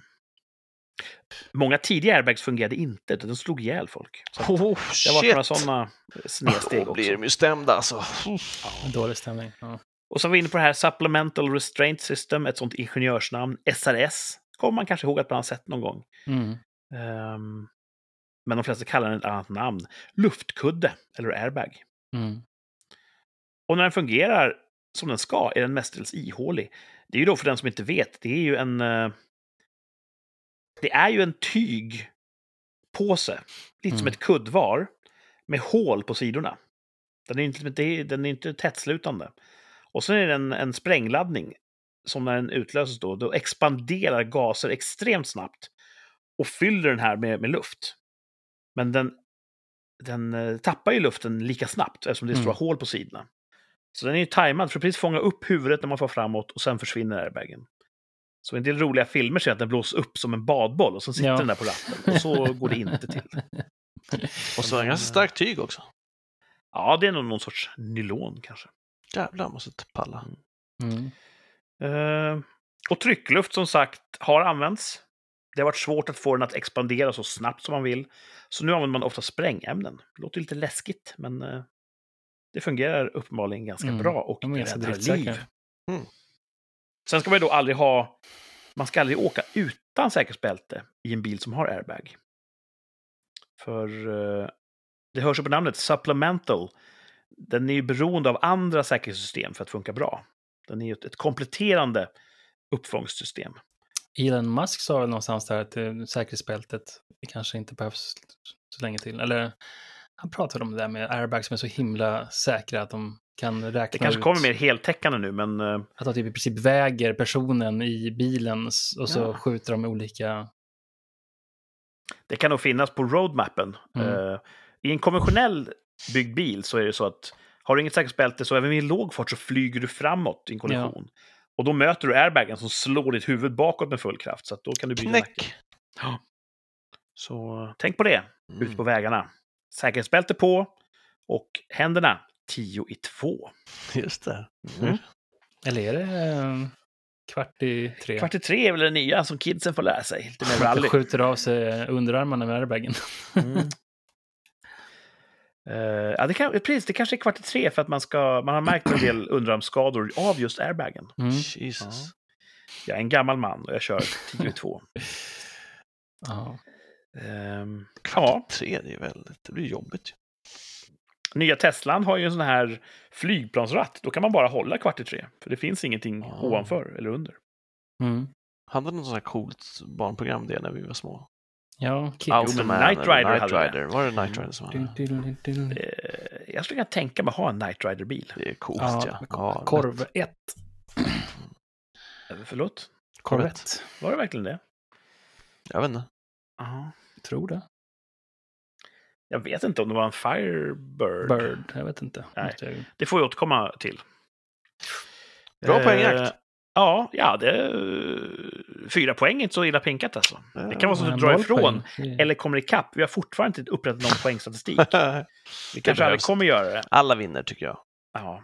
Många tidiga airbags fungerade inte, utan de slog ihjäl folk. Så Oh, det var shit! några sådana snedsteg Då också. blir de ju stämda alltså. Dålig stämning. Ja. Och så var vi inne på det här Supplemental Restraint System, ett sånt ingenjörsnamn. SRS kommer man kanske ihåg att man har sett någon gång. Mm. Ehm, men de flesta kallar den ett annat namn. Luftkudde eller airbag. Mm. Och när den fungerar som den ska är den mestadels ihålig. Det är ju då för den som inte vet, det är ju en... eh, Det är ju en tygpåse, lite som Mm. ett kuddvar, med hål på sidorna. Den är inte, den är inte tättslutande. Och sen är det en, en sprängladdning som när den utlöses då, då expanderar gaser extremt snabbt och fyller den här med, med luft. Men den, den eh, tappar ju luften lika snabbt eftersom det är stora Mm. hål på sidorna. Så den är ju tajmad för att precis fånga upp huvudet när man får framåt och sen försvinner airbagen. Så en del roliga filmer ser att den blåser upp som en badboll och så sitter Ja. den där på ratten. Och så går det inte till. Och så är det ganska starkt tyg också. Ja, det är nog någon sorts nylon kanske. Jävlar, måste inte palla. Mm. Eh, och tryckluft som sagt har använts. Det har varit svårt att få den att expandera så snabbt som man vill. Så nu använder man ofta sprängämnen. Det låter lite läskigt, men eh, det fungerar uppenbarligen ganska Mm. bra och räddar liv. Mm. Sen ska man ju då aldrig ha... Man ska aldrig åka utan säkerhetsbälte i en bil som har airbag. För eh, det hörs ju på namnet, supplemental. Den är ju beroende av andra säkerhetssystem för att funka bra. Den är ju ett, ett kompletterande uppfångssystem. Elon Musk sa väl någonstans där att eh, säkerhetsbältet kanske inte behövs så länge till. Eller han pratade om det där med airbags som är så himla säkra att de kan räkna Det kanske ut kommer mer heltäckande nu, men eh, att de typ i princip väger personen i bilen och så Ja. skjuter de olika... det kan nog finnas på roadmappen. Mm. Eh, I en konventionell byggd bil så är det så att har du inget säkerhetsbälte så även vid låg fart så flyger du framåt i en kollision. Och då möter du airbagen som slår ditt huvud bakåt med full kraft. Så att då kan du bryta nacken. Knäck! Så tänk på det Mm. ute på vägarna. Säkerhetsbälte på och händerna 10 i 2. Just det. Mm. Eller är det eh, kvart i tre? Kvart i tre är väl det nya som kidsen får lära sig. Lite mer rally. skjuter av sig underarmarna med airbagen. Mm. Eh, ja, det, kan, precis, det kanske är kvart i tre för att man, ska, man har märkt en del underarmsskador av just airbagen. Mm. Jesus. Jag är en gammal man och jag kör 10 i 2. Ja. Ehm, Kvart ja, i tre, det är väldigt, det blir jobbigt. nya Teslan har ju en sån här flygplansratt. Då kan man bara hålla kvart i tre. För det finns ingenting Ah. ovanför eller under. Mm. Hade något sånt här coolt barnprogram det när vi var små? Ja. Automan Knight Rider Knight hade. Rider. Var det Knight Rider som hade det? Eh, jag skulle kunna tänka mig att ha en Knight Rider-bil. Det är coolt Ja, ja. korv lätt. 1. Eh, Förlåt? Corvette. Var det verkligen det? Jag vet inte. Ja. Tror det. Jag vet inte om det var en Firebird. Bird, jag vet inte. Nej. Jag- Det får vi återkomma till. Bra Eh, poängjakt. Ja, ja det, fyra poäng är inte så illa pinkat alltså. Det kan vara så att du drar ifrån poäng. Det- eller kommer ikapp. Vi har fortfarande inte upprättat någon poängstatistik. Vi kanske aldrig kommer göra det. Alla vinner tycker jag. Ja.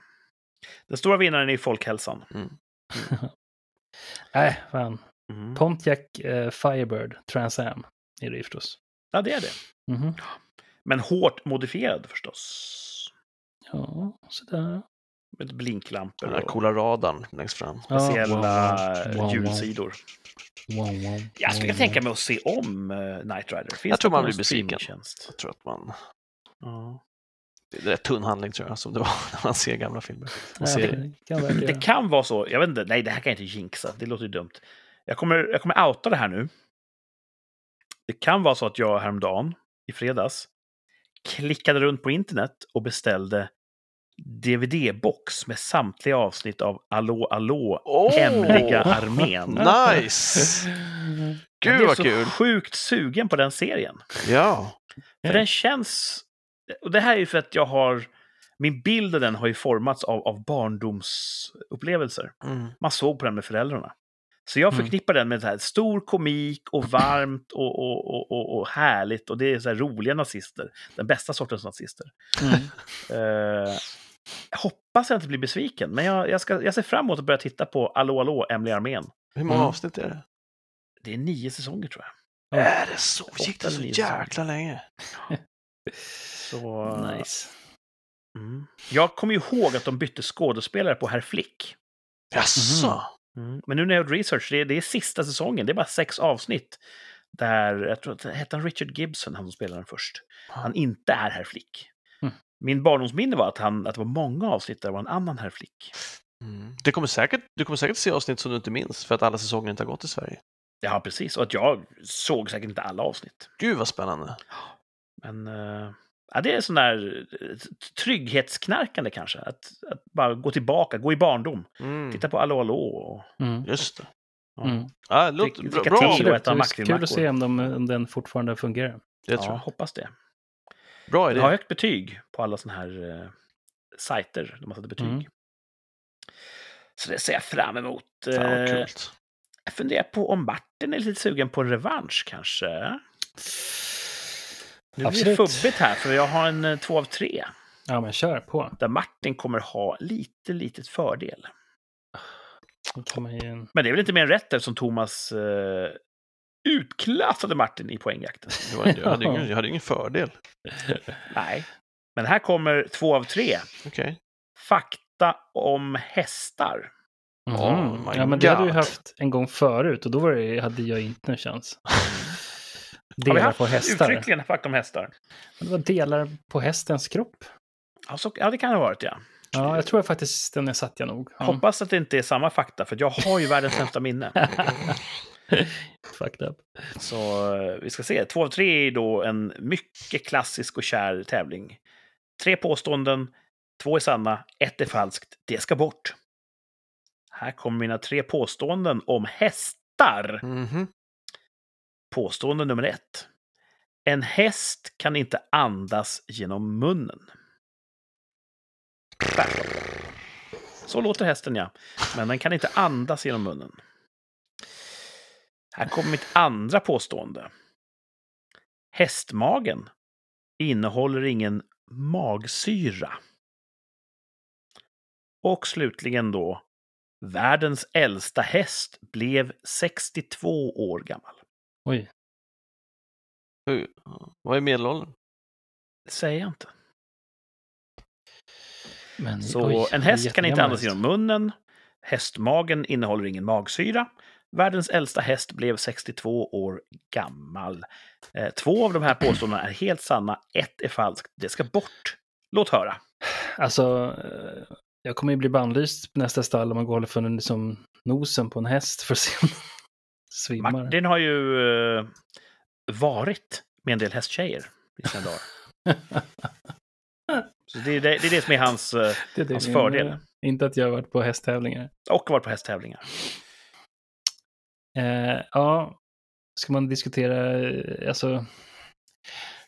Den stora vinnaren är folkhälsan. Mm. Nej, fan. Mm. Pontiac eh, Firebird Trans Am är det förstås. Ja, det är det. Mhm. Men hårt modifierad förstås. Ja, sådär. Med blinklampor Den och coola radarn längst fram. Speciella wow, wow, wow. ljudsidor. Wow, wow, Jag skulle wow, tänka mig att se om uh, Night Rider. Finns Jag tror man blir besviken. Jag tror att man... Ja. Det är rätt tunn handling tror jag, som det var när man ser gamla filmer. Ja, det kan verka. Det kan vara så. Jag vet inte. Nej, det här kan jag inte jinxa. Det låter ju dumt. Jag kommer, jag kommer outa det här nu. Det kan vara så att jag häromdagen, i fredags, klickade runt på internet och beställde DVD-box med samtliga avsnitt av Allå, allå, Åh! Hemliga armén. Nice! Jag Gud vad så kul! sjukt sugen på den serien. Ja. För den känns... Och det här är ju för att jag har... Min bild av den har ju formats av, av barndomsupplevelser. Mm. Man såg på den med föräldrarna. Så jag Mm. förknippar den med så här stor komik och varmt och, och, och, och, och härligt. Och det är så här roliga nazister. Den bästa sortens nazister. Mm. Eh, jag hoppas jag inte blir besviken, men jag, jag, ska, jag ser fram emot att börja titta på Allå, allå, Hemliga armén. Hur många Mm. avsnitt är det? Det är nio säsonger tror jag. Ja. Är det så? Gick det så säsonger. jäkla länge? Så, Nice. mm. Jag kommer ju ihåg att de bytte skådespelare på Herr Flick. Jaså? Mm. Men nu när jag gjort research, det är, det är sista säsongen, det är bara sex avsnitt. Där, jag tror att det hette han Richard Gibson, han som spelade den först. Han inte är Herr Flick. Min barndomsminne var att, han, att det var många avsnitt där det var en annan Herr Flick. Mm. Det kommer säkert, du kommer säkert se avsnitt som du inte minns för att alla säsonger inte har gått i Sverige. Ja, precis. Och att jag såg säkert inte alla avsnitt. Gud vad spännande. Men eh, ja, det är sån där eh, trygghetsknarkande kanske. Att, att bara gå tillbaka, gå i barndom. Mm. Titta på Allå, allå. Och, Mm. Just det. ja. Mm. Ja, det låter Dricka- bra. kul att se om, de, om den fortfarande fungerar. Det tror ja, jag. hoppas det. Bra idé. har högt betyg på alla såna här uh, sajter där man sätter betyg. Mm. Så det ser jag fram emot. Fan Eh, jag funderar på om Martin är lite sugen på en revansch kanske. Nu blir det fubbigt här, för jag har en eh, två av tre. Ja, men kör på. Där Martin kommer ha lite, litet fördel. Men det är väl inte mer än rätt eftersom Thomas eh, utklassade Martin i poängjakten. Jag, hade ingen, jag hade ingen fördel. Nej. Men här kommer två av tre. Okej. Fakta om hästar. Oh Mhm. my ja, men det hade vi haft en gång förut och då var det, hade jag inte en chans. Har vi Delar haft på hästar. uttryckligen fakta om hästar? Det var delar på hästens kropp. Ja, så, ja, det kan det ha varit, ja. Ja, jag tror jag faktiskt den satt jag nog. Ja. Hoppas att det inte är samma fakta, för jag har ju världens sämsta minne. Fucked up. Så eh, vi ska se. Två av tre är då en mycket klassisk och kär tävling. Tre påståenden, två är sanna, ett är falskt. Det ska bort. Här kommer mina tre påståenden om hästar. Mhm. Påstående nummer ett. En häst kan inte andas genom munnen. Så låter hästen, ja. Men den kan inte andas genom munnen. Här kommer mitt andra påstående. Hästmagen innehåller ingen magsyra. Och slutligen då. Världens äldsta häst blev 62 år gammal. Oj. Hur- Vad är medelåldern? Det säger jag inte. Men, Så oj, en häst kan inte andas genom munnen. Hästmagen innehåller ingen magsyra. Världens äldsta häst blev 62 år gammal. Eh, Två av de här påståendena är helt sanna, ett är falskt. Det ska bort. Låt höra. Alltså, eh, jag kommer ju bli bannlyst på nästa stall om man går och håller för liksom, nosen på en häst för att se om den svimmar. Martin har ju eh, varit med en del hästtjejer i sina dagar. Så det, är det, det är det som är hans... det är hans fördel. Inte att jag har varit på hästtävlingar. Och varit på hästtävlingar. Eh, ja, ska man diskutera, eh, alltså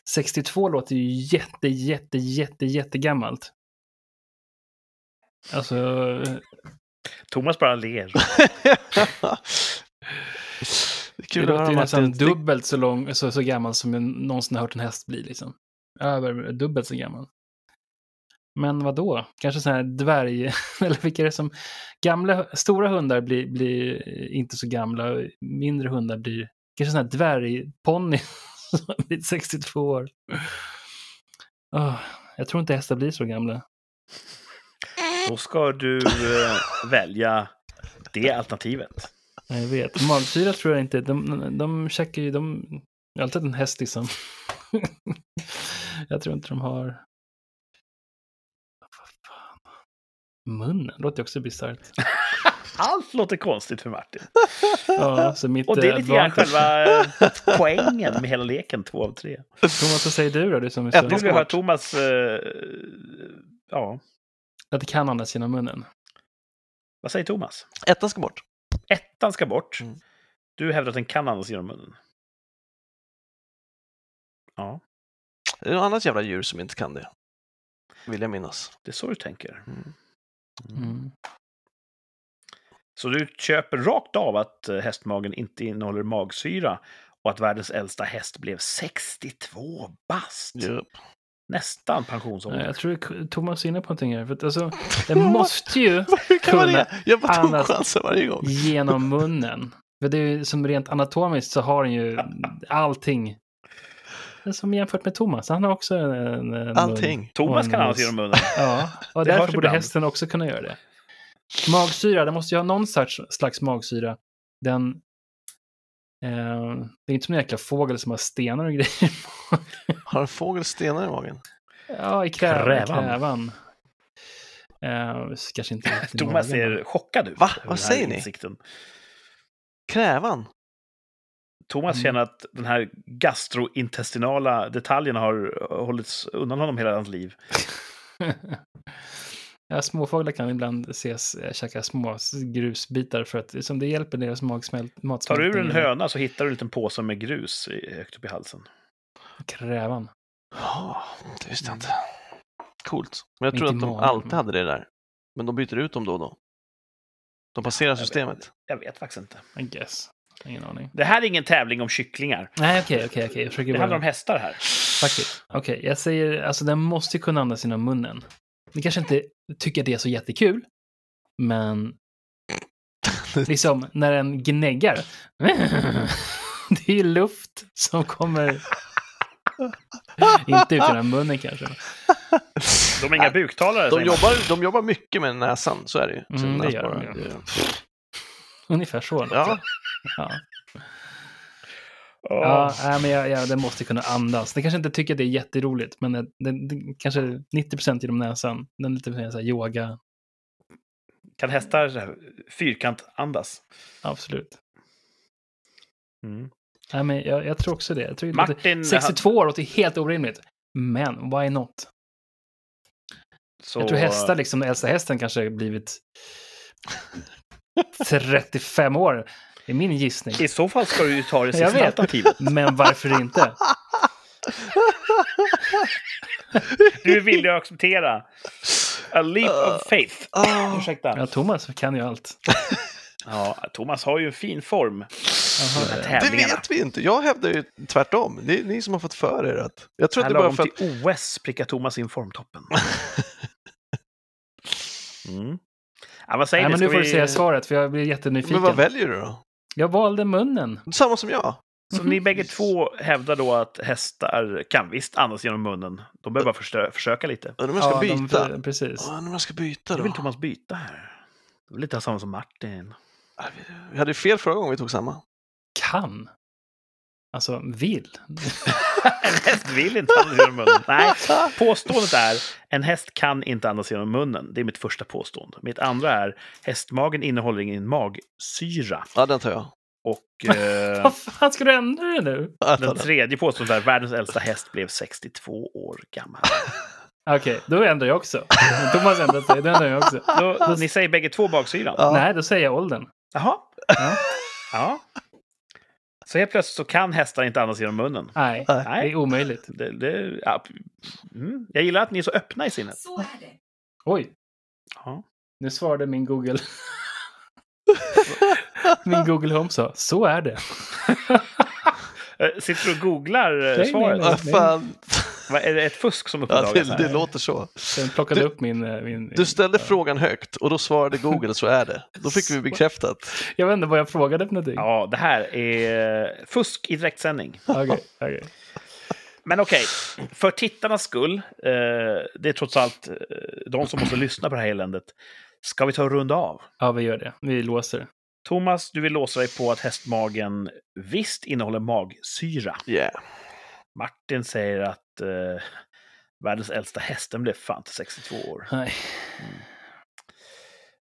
62 låter ju jätte, jätte, jätte, jättegammalt. Alltså, eh, Thomas bara ler. det det kul att låter ju nästan dubbelt så, lång, så, så gammal som jag någonsin har hört en häst bli. Liksom. Över dubbelt så gammal. Men vad då? Kanske sån här dvärg... Eller vilka är det som... Gamla, stora hundar blir, blir inte så gamla. Mindre hundar blir... Kanske sån här dvärgponny som blivit 62 år. Åh, jag tror inte hästar blir så gamla. Då ska du eh, välja det alternativet. Ja, Jag vet. Magsyra tror jag inte. De, de käkar ju... De, alltid en häst liksom. jag tror inte de har... Vad fan. Munnen låter också bisarrt. Allt låter konstigt för Martin. Ja, så mitt Och det är eh, lite grann själva eh, poängen med hela leken, två av tre. Thomas, vad säger du då? Du som är Vad vill jag höra. Thomas... Eh, ja, att det kan andas genom munnen. Vad säger Thomas? Ettan ska bort. Ettan ska bort. Mm. Du hävdar att den kan andas genom munnen. Ja, Det är något annat jävla djur som inte kan det. Vill jag minnas. det är så du tänker. Mm. Mm. Så du köper rakt av att eh, hästmagen inte innehåller magsyra och att världens äldsta häst blev 62 bast. Japp. Nästan pensionsålder. Jag tror Thomas är inne på någonting här. För att, alltså, det måste ju kunna? Jag bara tog chansen varje gång. genom munnen. För det är ju som rent anatomiskt så har den ju allting. Som jämfört med Thomas, han har också en, en mun. Allting. Thomas Och kan nos. genom munnen. Ja, och Det därför borde ibland. hästen också kunna göra det. Magsyra, det måste ju ha någon slags, slags magsyra. Den... Eh, det är inte som en jäkla fågel som har stenar och grejer. Har en fågel stenar i magen? ja, i krävan. Krävan. krävan. Eh, kanske inte i Thomas magen, ser chockad ut. Va? Vad den säger ni? insikten. Krävan? Thomas Mm. känner att den här gastrointestinala detaljen har hållits undan honom hela hans liv. Ja, småfåglar kan ibland ses äh, käka små grusbitar för att som det hjälper deras magsmält, Tar matsmältning. du ur en höna så hittar du en liten påse med grus i- högt upp i halsen. Krävan. Ja, det visste jag inte. Coolt. Men jag Mitt tror att de magen. alltid hade det där. Men de byter ut dem då och då. De passerar Jag vet systemet. Jag vet faktiskt inte. I guess. Ingen aning. Det här är ingen tävling om kycklingar. Nej, okej, okej, okej. Jag försöker Det bara... handlar om hästar här. Okej, jag säger, alltså den måste ju kunna andas genom munnen. Ni kanske inte tycker det är så jättekul, men liksom när den gnäggar. det är ju luft som kommer... inte ut genom munnen kanske. De är inga buktalare, De jobbar, de jobbar mycket med näsan, så är det ju. Mm, det gör de ju. Ungefär så. Ja, Ja. Ja, nej, men jag, jag, den måste kunna andas. Den kanske inte tycker att det är jätteroligt, men den, den, den, kanske 90% genom näsan. Den är lite mer så här yoga. Kan hästar så här fyrkant-andas? Absolut. Mm. Nej, men jag, jag tror också det. Jag tror Martin, 62 år låter helt orimligt. Men why not? så... Jag tror hästar, liksom, den äldsta hästen kanske blivit 35 år. Det är min gissning. I så fall ska du ju ta det sista vet. alternativet. Men varför inte? Du vill ju acceptera. A leap of faith. Ah, Ursäkta. Ja, Thomas kan ju allt. Ja, Thomas har ju en fin form. Här det- vet vi inte. Jag hävdar ju tvärtom. Det är ni som har fått för er att... Jag tror att det bara för att... till OS prickar Thomas in formtoppen. Mm. Ja, vad säger Nej, men nu Ska får du vi- säga svaret, för jag blir jättenyfiken. Men vad väljer du då? Jag valde munnen. Samma som jag. Så ni bägge två hävdar då att hästar kan visst andas genom munnen. De behöver bara förstö- försöka lite. Undrar om jag ska de- byta. precis. Ja, om jag ska byta Nu då. vill Thomas byta här. Det är lite samma som Martin. Ja, vi- Vi hade ju fel förra gången vi tog samma. Kan. Alltså, vill. en häst vill inte andas genom munnen. Nej, påståendet är en häst kan inte andas genom munnen. Det är mitt första påstående. Mitt andra är hästmagen innehåller ingen magsyra. Ja, den tar jag. Och eh, Vad fan ska du ändra det nu? Den tredje påståendet är världens äldsta häst blev 62 år gammal. Okej, då ändrar jag också. Thomas ändrar sig, då ändrar jag också. Då, ni säger bägge två baksyran? Ja. Nej, då säger jag åldern. Jaha. Ja. Ja. Så helt plötsligt så kan hästar inte andas genom munnen. Nej, Nej. det är omöjligt. Det, det, ja. mm. Jag gillar att ni är så öppna i sinnet. Så är det. Oj, Ja. nu svarade min Google. min Google Home sa, så är det. Eh, Sitter du och googlar eh, nej, svaret? nej. Vad fan. Vad, är det ett fusk som Ja, uppdagas det, här? det låter så. Den plockade Du- upp min... eh, min Du ställde ja. frågan högt och då svarade Google så är det. Då fick vi bekräftat. Jag vet inte vad jag frågade för någonting. Ja, det här är fusk i direktsändning. Okej, okej. Men okej, för tittarnas skull, eh, det är trots allt eh, de som måste lyssna på det här eländet. Ska vi ta och runda av? Ja, vi gör det. Vi låser. Thomas, du vill låsa dig på att hästmagen visst innehåller magsyra. Yeah. Martin säger att eh, världens äldsta hästen blev fan till 62 år. Nej.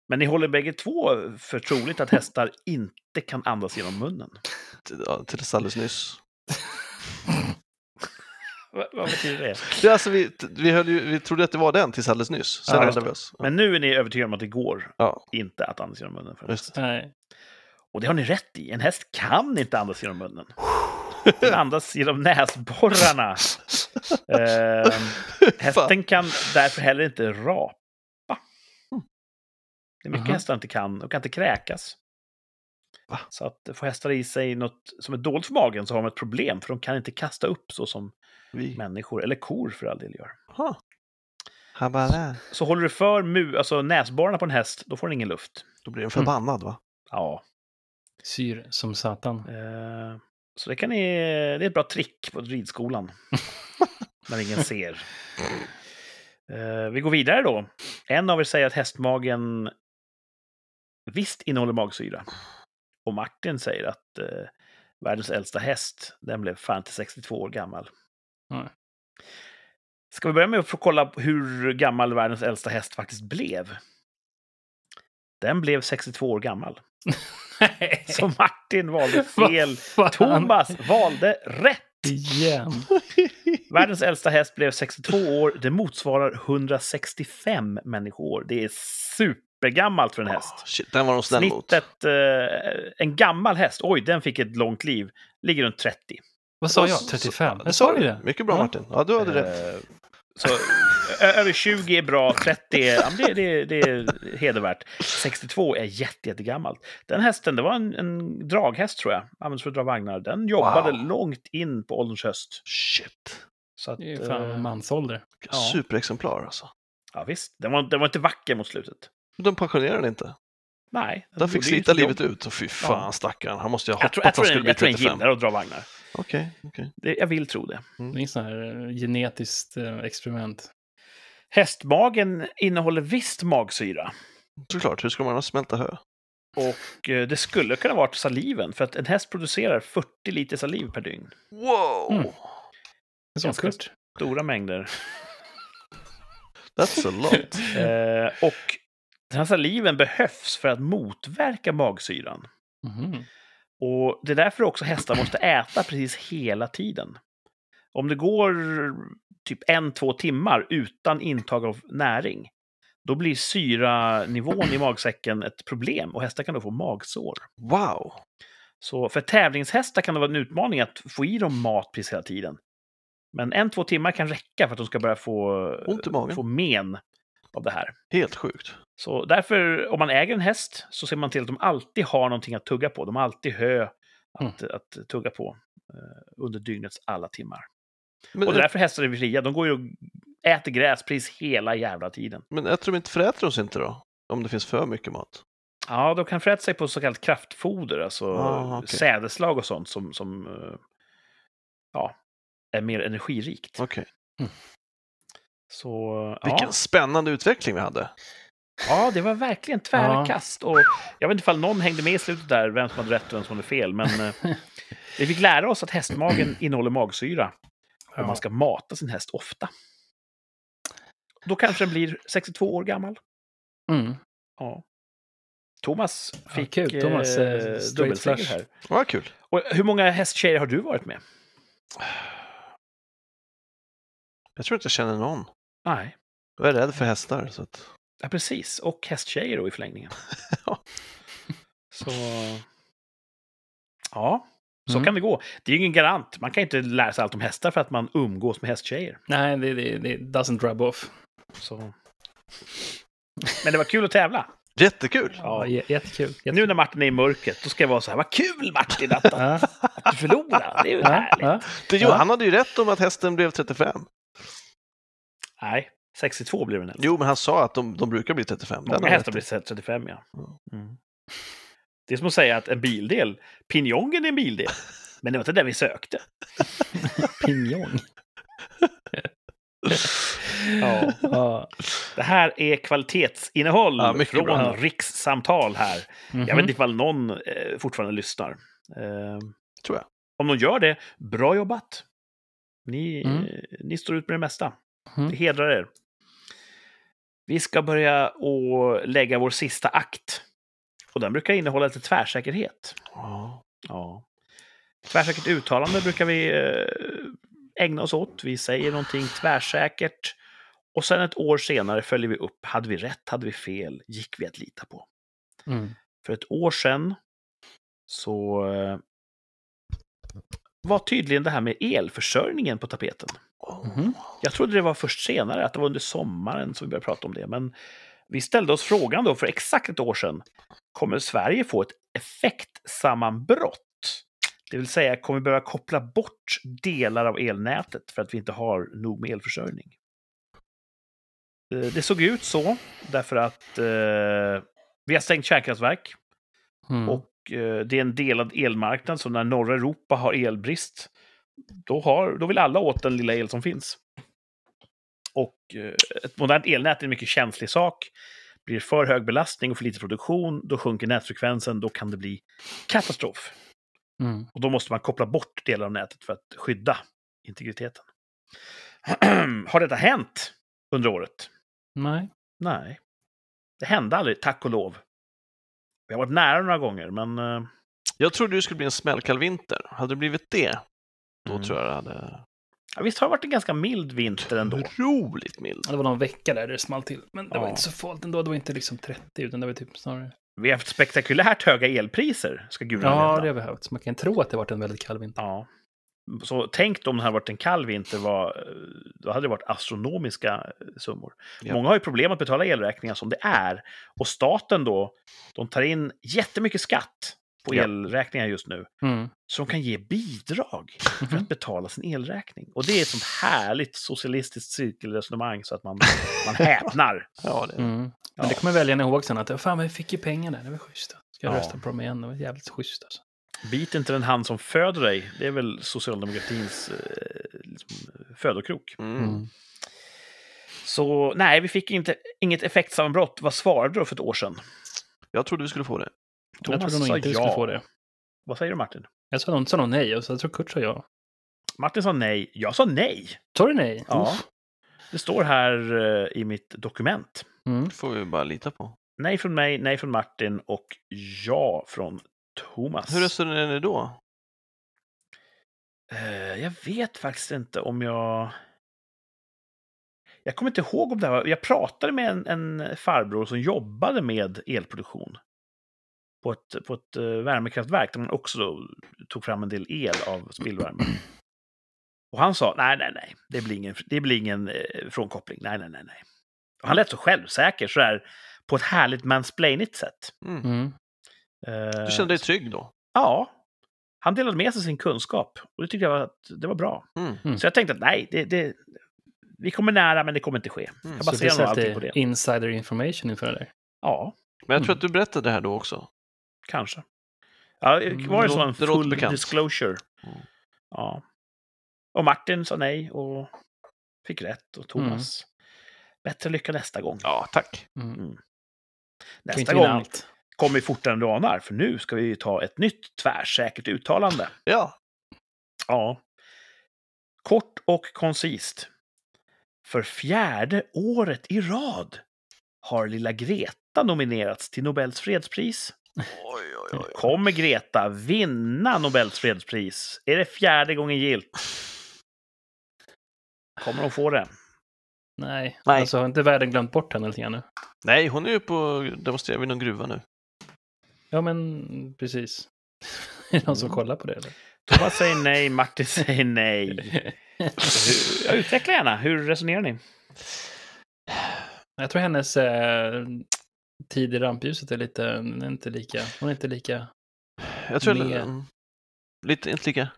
Men ni håller bägge två för troligt att hästar inte kan andas genom munnen. Till- Ja, tills alldeles nyss. Vad, vad betyder det? Det alltså, vi, vi, höll ju, vi trodde att det var den tills alldeles nyss. Sen Ja, vi oss. Ja. Men nu är ni övertygade om att det går Ja, inte att andas genom munnen. För just häst. det. Nej. Och det har ni rätt i. En häst kan inte andas genom munnen. Den andas genom näsborrarna. Ehm, hästen kan därför heller inte rapa. Det är mycket Aha. hästar inte kan. De kan inte kräkas. Va? Så att får hästar i sig något som är dåligt för magen så har de ett problem, för de kan inte kasta upp så som Vi. människor, eller kor för all del, gör. Aha. Habala. Så håller du för mu, alltså näsborrarna på en häst, då får den ingen luft. Då blir den förbannad va? Ja. Syr som satan. Eh, så det, kan ni, det är ett bra trick på ridskolan. när ingen ser. Eh, vi går vidare då. En av er säger att hästmagen visst innehåller magsyra. Och Martin säger att eh, världens äldsta häst, den blev fan till 62 år gammal. Nej. Ska vi börja med att få kolla hur gammal världens äldsta häst faktiskt blev? Den blev 62 år gammal. Så Martin valde fel. Thomas valde rätt. Igen. Världens äldsta häst blev 62 år. Det motsvarar 165 människoår. Det är supergammalt för en häst. Oh, shit, den var de snäll mot. Snittet, eh, en gammal häst, oj, den fick ett långt liv, ligger runt 30. Vad sa jag? Så- 35? så- Jag sa ju det. Mycket bra. Martin. Ja, du hade rätt. Så över 20 är bra, 30 är, ja, det, det, det är hedervärt. 62 är jätte, jättegammalt. Den hästen, det var en, en draghäst tror jag, används för att dra vagnar. Den jobbade Wow. långt in på ålderns höst. Shit. Så att, Det är fan eh, mansålder. Ja. Superexemplar alltså. ja, visst, den var, den var inte vacker mot slutet. De pensionerade inte. Nej. Den fick gjorde ju slita livet ut. Och fy fan Ja. stackarn. Han måste ju ha Jag hoppat tror, jag att han tror, skulle den, bli jag tror den 35. gillar att dra vagnar. Okej, okej. Det, jag vill tro det. Det är inget sånt här eh, genetiskt eh, experiment. Hästmagen innehåller visst magsyra. Såklart, hur ska man annars smälta hö? Och eh, det skulle kunna vara saliven, för att en häst producerar 40 liter saliv per dygn. Wow! Mm. En sån Ganska Kurt. Stora mängder. That's a lot. Eh, och den här saliven behövs för att motverka magsyran. Mhm. Och det är därför också hästar måste äta precis hela tiden. Om det går typ en, två timmar utan intag av näring, då blir syranivån i magsäcken ett problem och hästar kan då få magsår. Wow! Så för tävlingshästar kan det vara en utmaning att få i dem mat precis hela tiden. Men en, två timmar kan räcka för att de ska börja få, få men av det här. Helt sjukt. Så därför, om man äger en häst, så ser man till att de alltid har någonting att tugga på. De har alltid hö att, att tugga på eh, under dygnets alla timmar. Men, Och det är därför hästar är fria. De går ju och äter gräs precis hela jävla tiden. men äter de inte, föräter de sig inte då? Om det finns för mycket mat? Ja, de kan fräta sig på så kallat kraftfoder, alltså Ah, okej. sädeslag och sånt som, som eh, ja, är mer energirikt. Okej. Så, Vilken ja. spännande utveckling vi hade. Ja, det var verkligen tvära Ja. kast. Och jag vet inte ifall någon hängde med i slutet där, vem som hade rätt och vem som hade fel, men eh, vi fick lära oss att hästmagen innehåller magsyra. Och Ja. man ska mata sin häst ofta. Då kanske den blir 62 år gammal. Mm. Ja. Thomas Ja, fick kul. Thomas, eh, eh, dubbelseger här. Vad kul. Och hur många hästtjejer har du varit med? Jag tror inte jag känner någon. Nej. Jag är rädd för hästar. Så att... Ja, precis. Och hästtjejer då i förlängningen. Så... Ja, så Mm. kan det gå. Det är ju ingen garant. Man kan inte lära sig allt om hästar för att man umgås med hästtjejer. Nej, det, det, det doesn't rub off. Så... Men det var kul att tävla. Jättekul! Ja, j- jättekul. jättekul. Nu när Martin är i mörkret, då ska jag vara så här, vad kul Martin att, att du förlorar. Det är ju härligt. ja. Det, jo. Han hade ju rätt om att hästen blev 35. Nej, 62 blev det nästan. Jo, men han sa att de, de brukar bli 35. Den Många hästar blir 35, ja. Mm. Det är som att säga att en bildel, pinjongen är en bildel. Men det var inte det vi sökte. Pinjong. Ja. Ja. Det här är kvalitetsinnehåll Ja, från bra. rikssamtal här. Mhm. Jag vet inte ifall någon eh, fortfarande lyssnar. Eh, Tror jag. om någon gör det, bra jobbat. Ni, Mm. eh, ni står ut med det mesta. Mm. Det hedrar er. Vi ska börja och lägga vår sista akt. Och den brukar innehålla lite tvärsäkerhet. Ja. Ja. Tvärsäkert uttalande brukar vi eh, ägna oss åt. Vi säger någonting tvärsäkert. Och sen ett år senare följer vi upp. Hade vi rätt? Hade vi fel? Gick vi att lita på? Mm. För ett år sedan så eh, var tydligen det här med elförsörjningen på tapeten. Mhm. Jag trodde det var först senare, att det var under sommaren som vi började prata om det. Men vi ställde oss frågan då för exakt ett år sedan. Kommer Sverige få ett effektsammanbrott? Det vill säga, kommer vi behöva koppla bort delar av elnätet för att vi inte har nog med elförsörjning? Eh, Det såg ut så, därför att eh, vi har stängt kärnkraftverk. Mm. Och eh, det är en delad elmarknad, så när norra Europa har elbrist, då, har, då vill alla åt den lilla el som finns. Och eh, ett modernt elnät är en mycket känslig sak. Blir för hög belastning och för lite produktion, då sjunker nätfrekvensen, då kan det bli katastrof. Mm. Och då måste man koppla bort delar av nätet för att skydda integriteten. har detta hänt under året? Nej. Nej. Det hände aldrig, tack och lov. Vi har varit nära några gånger, men... eh, Jag trodde det skulle bli en smällkall vinter. Hade det blivit det, då Mm. tror jag det hade... Ja, visst har det varit en ganska mild vinter ändå? Otroligt mild. Det var någon vecka där det small till. Men det var Ja. inte så farligt ändå. Det var inte liksom 30, utan det var typ snarare... Vi har haft spektakulärt höga elpriser, ska gudarna Ja, veta. det har vi haft. Så man kan tro att det varit en väldigt kall vinter. Ja. Så tänk om det hade varit en kall vinter, var, då hade det varit astronomiska summor. Ja. Många har ju problem att betala elräkningar som det är. Och staten då, de tar in jättemycket skatt på Ja. elräkningar just nu. Mm. Så de kan ge bidrag för Mhm. att betala sin elräkning. Och det är ett sånt härligt socialistiskt cirkelresonemang så att man, man häpnar. Ja, det... Mm. Men Ja. det kommer väljarna ihåg sen att fan, vi fick ju pengar där. Det var schysst. Ska jag Ja. rösta på dem igen? Det var jävligt schysst alltså. Bit inte den hand som föder dig. Det är väl socialdemokratins eh, liksom, födokrok. Mm. Mm. Så nej, vi fick inte, inget effektsammanbrott. Vad svarade du för ett år sedan? Jag trodde vi skulle få det. Jag Thomas trodde nog sa inte vi ja. skulle få det. Vad säger du Martin? Jag sa nog, sa nog nej och så jag tror Kurt sa ja. Martin sa nej. Jag sa nej. Sa du nej? Ja. Uff. Det står här eh, i mitt dokument. Mm. Det får vi bara lita på. Nej från mig, nej från Martin och ja från Thomas. Hur resonerar ni då? Eh, jag vet faktiskt inte om jag... Jag kommer inte ihåg om det här var... Jag pratade med en, en farbror som jobbade med elproduktion. På ett, på ett eh, värmekraftverk där man också då tog fram en del el av spillvärme. Och han sa, nej, nej, nej, det blir ingen, det blir ingen eh, frånkoppling. Nej, nej, nej, nej. Och han lät så självsäker, sådär på ett härligt mansplainigt sätt. Mm. Eh, Du kände dig trygg då? Ja. Han delade med sig sin kunskap och det tyckte jag var, att det var bra. Mm. Mm. Så jag tänkte att nej, det, det, vi kommer nära men det kommer inte ske. Mm. Jag baserar nog allting på det. insider information inför det där. Ja, Men jag tror Mm. att du berättade det här då också. Kanske. Ja, Mm, var det som en full disclosure? Mm. Ja. Och Martin sa nej och fick rätt. Och Thomas, bättre lycka nästa gång. Ja, tack. Mm. Mm. Nästa gång allt. kommer vi fortare än du anar, för nu ska vi ju ta ett nytt tvärsäkert uttalande. Ja, Ja. Kort och koncist. För fjärde året i rad har lilla Greta nominerats till Nobels fredspris. Oj, oj, oj. Kommer Greta vinna Nobels fredspris? Är det fjärde gången gilt? Kommer hon få det? Nej. Nej. Alltså har inte världen glömt bort henne lite grann nu? Nej, hon är ju på demonstrerar vid någon gruva nu. Ja, men precis. är det någon som Mm. kollar på det eller? Thomas säger nej, Martin säger nej. Hur- utvecklar gärna. Hur resonerar ni? Jag tror hennes eh, tid i rampljuset är lite, den är inte lika, hon är inte lika, Jag tror Med- mm, lite, inte lika.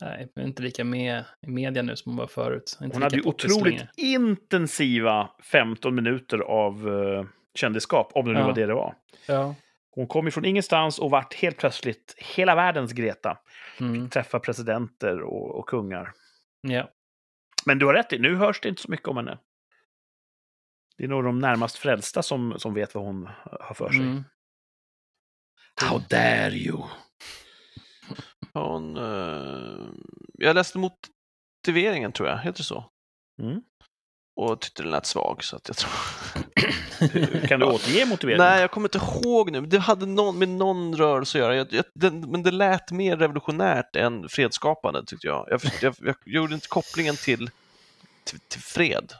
nej, inte lika med i media nu som hon var förut. Inte Hon hade ju otroligt längre. intensiva 15 minuter av uh, kändisskap, om det nu Ja. var det det var. Ja. Hon kom ju från ingenstans och vart helt plötsligt hela världens Greta. Mm. Träffa presidenter och, och kungar. ja. Men du har rätt i, nu hörs det inte så mycket om henne. Det är nog de närmast frälsta som, som vet vad hon har för sig. Mm. How dare you! Hon, eh, jag läste motiveringen tror jag, heter det så? Mm. och tyckte den lät svag så att jag tror... Kan du återge motiveringen? Nej, jag kommer inte ihåg nu. Det hade någon, med någon rörelse att göra. Jag, jag, den, men det lät mer revolutionärt än fredsskapande tyckte jag. Jag, jag, jag gjorde inte kopplingen till, till, till fred.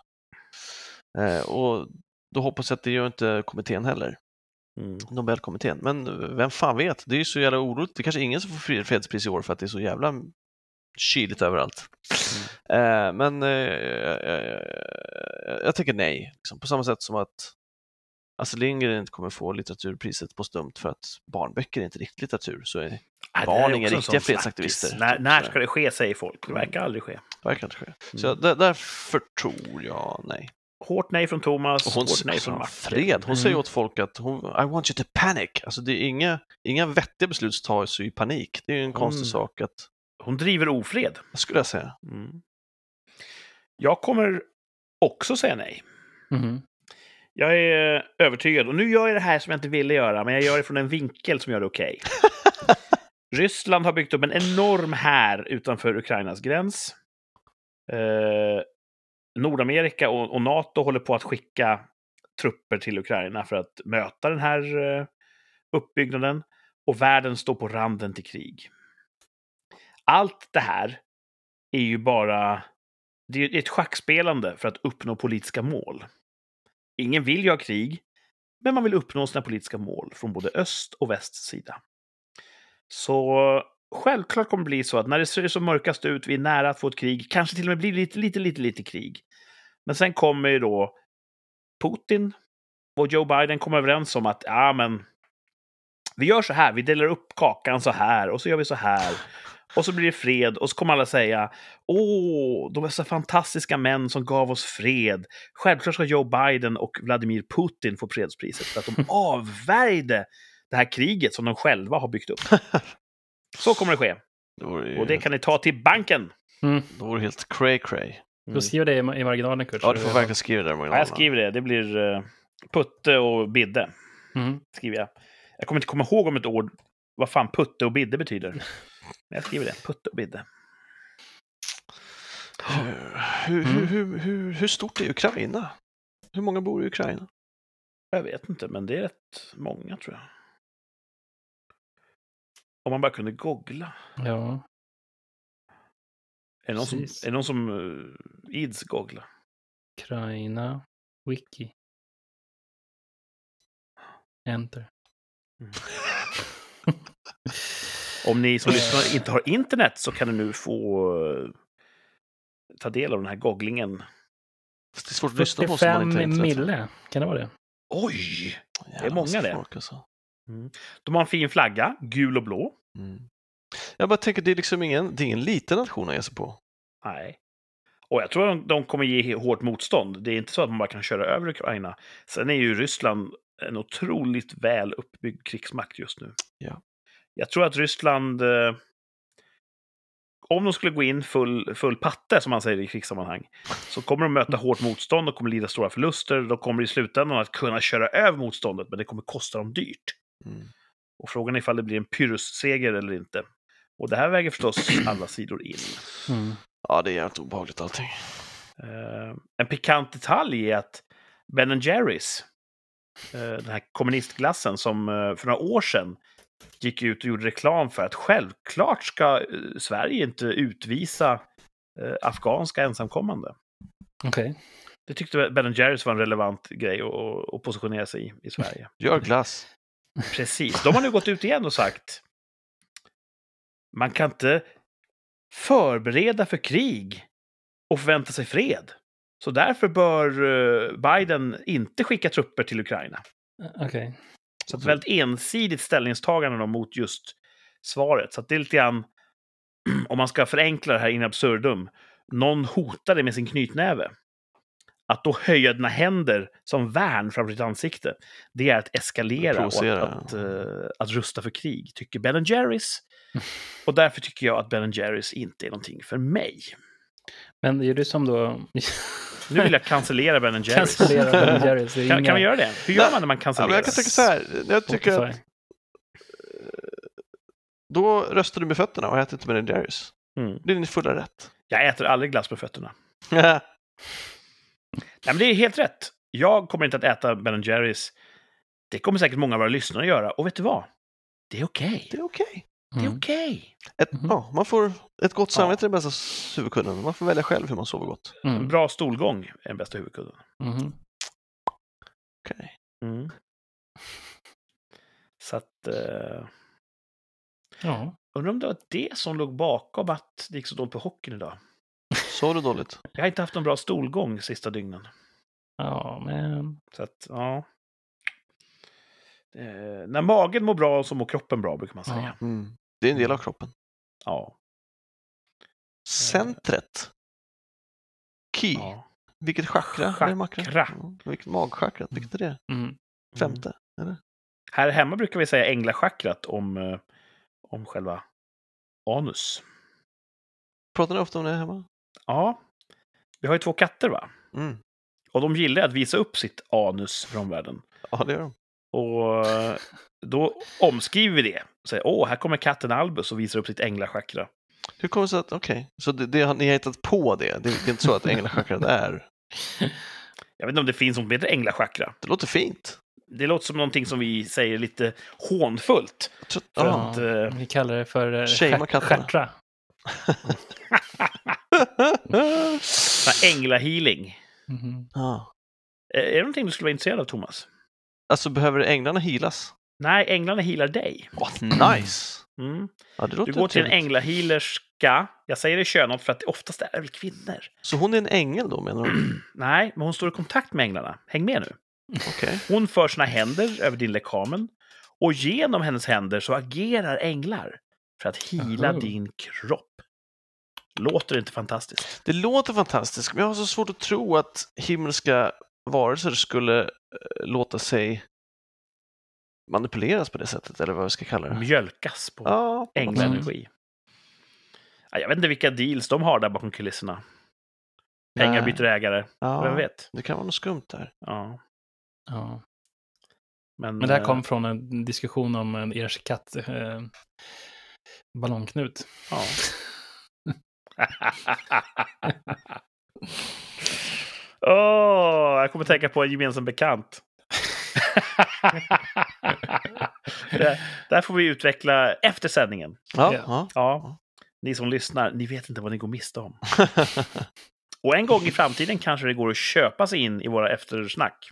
Eh, och då hoppas jag att det gör inte kommittén heller. Mm. Nobelkommittén. Men vem fan vet, det är ju så jävla oroligt. Det är kanske ingen som får fredspris i år för att det är så jävla kyligt överallt. Eh, men eh, jag tänker nej, liksom, på samma sätt som att Astrid Lindgren inte kommer få litteraturpriset på stumt för att barnböcker är inte riktigt litteratur. Så är Nej, det barn är inga riktiga fredsaktivister. När, när ska det ske, säger folk. Det verkar aldrig ske. verkar inte ske. Så Mm. jag, där, därför tror jag nej. Hårt nej från Thomas, Och hon, hårt nej alltså, från Martin. fred, hon säger Mm. åt folk att hon, I want you to panic. Alltså det är inga, inga vettiga beslut som tas i panik. Det är ju en konstig Mm. sak att, Hon driver ofred. vad skulle jag säga? Mm. Jag kommer också säga nej. Mhm. Jag är övertygad, och nu gör jag det här som jag inte ville göra, men jag gör det från en vinkel som gör det okej. Ryssland har byggt upp en enorm här utanför Ukrainas gräns. Eh, Nordamerika och, och NATO håller på att skicka trupper till Ukraina för att möta den här eh, uppbyggnaden. Och världen står på randen till krig. Allt det här är ju bara det är ett schackspelande för att uppnå politiska mål. Ingen vill ju ha krig, men man vill uppnå sina politiska mål från både öst och västs sida. Så självklart kommer det bli så att när det ser som mörkast ut, vi är nära att få ett krig, kanske till och med blir lite, lite, lite, lite krig. Men sen kommer ju då Putin och Joe Biden komma överens om att ja, men vi gör så här, vi delar upp kakan så här och så gör vi så här. Och så blir det fred och så kommer alla säga Åh, de är så fantastiska män som gav oss fred. Självklart ska Joe Biden och Vladimir Putin få fredspriset för att de avvärjde det här kriget som de själva har byggt upp. Så kommer det ske. Det ju, Och det kan ni ta till banken. Mm. det vore helt cray cray. Du skriver det i i marginalen, Kurt. Ja, du får verkligen skriva det där Ja, Magdalena. jag skriver det. Det blir uh, Putte och Bidde. Mhm. Skriver jag. jag kommer inte komma ihåg om ett ord vad fan Putte och Bidde betyder. Men jag skriver det. Putte och Bidde. Hur, hur, Mm. hur, hur, hur stort är Ukraina? Hur många bor i Ukraina? Jag vet inte, men det är rätt många tror jag. Om man bara kunde googla. Ja, Är det någon som, är det någon som uh, ids googla? Ukraina, wiki. Enter. Om ni som lyssnar inte har internet så kan ni nu få uh, ta del av den här googlingen. Fast Det är svårt att lyssna på oss om man 45 inte har internet. mille, kan det vara det? Oj! Jävlar, många massa det. Folk, alltså. De har en fin flagga, gul och blå. mm. Jag bara tänker, det är liksom ingen, det är ingen liten nation att ge sig på. Nej. Och jag tror att de, de kommer ge hårt motstånd. Det är inte så att man bara kan köra över Ukraina. Sen är ju Ryssland en otroligt väl uppbyggd krigsmakt just nu. Ja. Jag tror att Ryssland, eh, om de skulle gå in full, full patte, som man säger i krigssammanhang, så kommer de möta hårt motstånd och kommer lida stora förluster. De kommer i slutändan att kunna köra över motståndet, men det kommer kosta dem dyrt. Mm. Och frågan är ifall det blir en pyrrhusseger eller inte. Och det här väger förstås alla sidor in. Mm. Ja, det är jävligt obehagligt allting. Eh, en pikant detalj är att Ben Jerrys, eh, den här kommunistglassen som eh, för några år sedan gick ut och gjorde reklam för att självklart ska Sverige inte utvisa afghanska ensamkommande. Okej. Det tyckte Ben Jerrys var en relevant grej att, att positionera sig i, i Sverige. Gör glass. Precis. De har nu gått ut igen och sagt man kan inte förbereda för krig och förvänta sig fred. Så därför bör eh, Biden inte skicka trupper till Ukraina. Okej. Så ett väldigt ensidigt ställningstagande mot just svaret. Så det är lite grann, om man ska förenkla det här in absurdum, någon hotade med sin knytnäve. Att då höja dina händer som värn framför ditt ansikte, det är att eskalera och att, att, eh, att rusta för krig, tycker Ben Jerrys. Och därför tycker jag att Ben Jerrys inte är någonting för mig. Men det är det som då... Nu vill jag cancellera Ben Jerrys. Cancellera Ben Kan, kan vi göra det? Hur gör man när man cancellerar? men jag kan tycka så här, jag tycker att Spotify. då röstar du med fötterna och äter inte din Jerrys. Mm. Det är din fulla rätt. Jag äter aldrig glass med fötterna. Ja, men det är helt rätt. Jag kommer inte att äta Ben Jerrys. Det kommer säkert många av våra lyssnare att göra. Och vet du vad? Det är okej. Det är okej. Det är Mm. okej. Ett, Mhm. ja, man får ett gott Ja. samvete är den bästa huvudkudden. Man får välja själv hur man sover gott. En Mm. bra stolgång är den bästa huvudkudden. Mhm. Okej. Mm. Så att... Eh, Ja. undrar om det var det som låg bakom att det gick så dåligt på hockeyn idag. Sov du dåligt? Jag har inte haft någon bra stolgång sista dygnen. Ja, men... Så att, ja. Eh, när magen mår bra så mår kroppen bra, brukar man säga. Mm. Det är en del av kroppen. Ja. Centret. Key. ja. Vilket chakra? Chakra. Mm. Vilket magchakra? Vilket är det? Mm. Femte? Eller? Här hemma brukar vi säga änglachakrat om, eh, om själva anus. Pratar ni ofta om det hemma? Ja. Vi har ju två katter, va? Mm. Och de gillar att visa upp sitt anus för omvärlden. Ja, det gör de. Och eh, då omskriver vi det. Säger, åh, här kommer katten Albus och visar upp sitt änglachakra. Hur kommer det sig att, okej, så det, det, har- ni har hittat på det? Det är inte så att änglachakrat är? Jag vet inte om det finns något som heter änglachakra. Det låter fint. Det låter som någonting som vi säger lite hånfullt. Tror, För ja. att, eh, Vi kallar det för eh, Shama änglahealing. Mhm. ja. Eh, Är det någonting du skulle vara intresserad av, Thomas? Alltså, behöver änglarna healas? Nej, änglarna healar dig. What nice! Mm. Ja, Du går till en änglahealerska. Jag säger det könat för att det oftast är det väl kvinnor. Så hon är en ängel då, menar du? Nej, men hon står i kontakt med änglarna. Häng med nu. Okej. Hon för sina händer över din lekamen och genom hennes händer så agerar änglar för att hila Aha. din kropp. Låter det inte fantastiskt? Det låter fantastiskt, men jag har så svårt att tro att himmelska varelser skulle eh, låta sig manipuleras på det sättet, eller vad vi ska kalla det. Mjölkas på Ja, änglaenergi. Ja, Jag vet inte vilka deals de har där bakom kulisserna. Pengar Nej. byter ägare. ja, Vem vet? Det kan vara något skumt där. Ja, Ja. men, Men det här eh, kom från en diskussion om en ers katt eh, ballongknut. Ja. Åh, jag kommer tänka på en gemensam bekant. det, här får vi utveckla efter sändningen. Ja, Ja. ja. Ja, ni som lyssnar, ni vet inte vad ni går miste om. Och en gång i framtiden kanske det går att köpa sig in i våra eftersnack.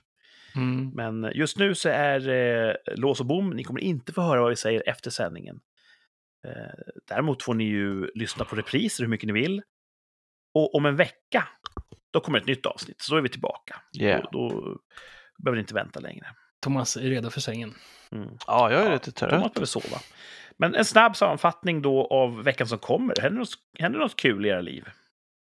Mm. Men just nu så är eh, lås och bom. Ni kommer inte få höra vad vi säger efter sändningen. Eh, däremot får ni ju lyssna på repriser hur mycket ni vill. Och om en vecka, då kommer ett nytt avsnitt. Så då är vi tillbaka. Yeah. Då, då behöver ni inte vänta längre. Thomas är redo för sängen. Mm. ja, jag är Ja, lite Thomas trött. behöver sova. Men en snabb sammanfattning då av veckan som kommer. Händer något, händer något kul i era liv?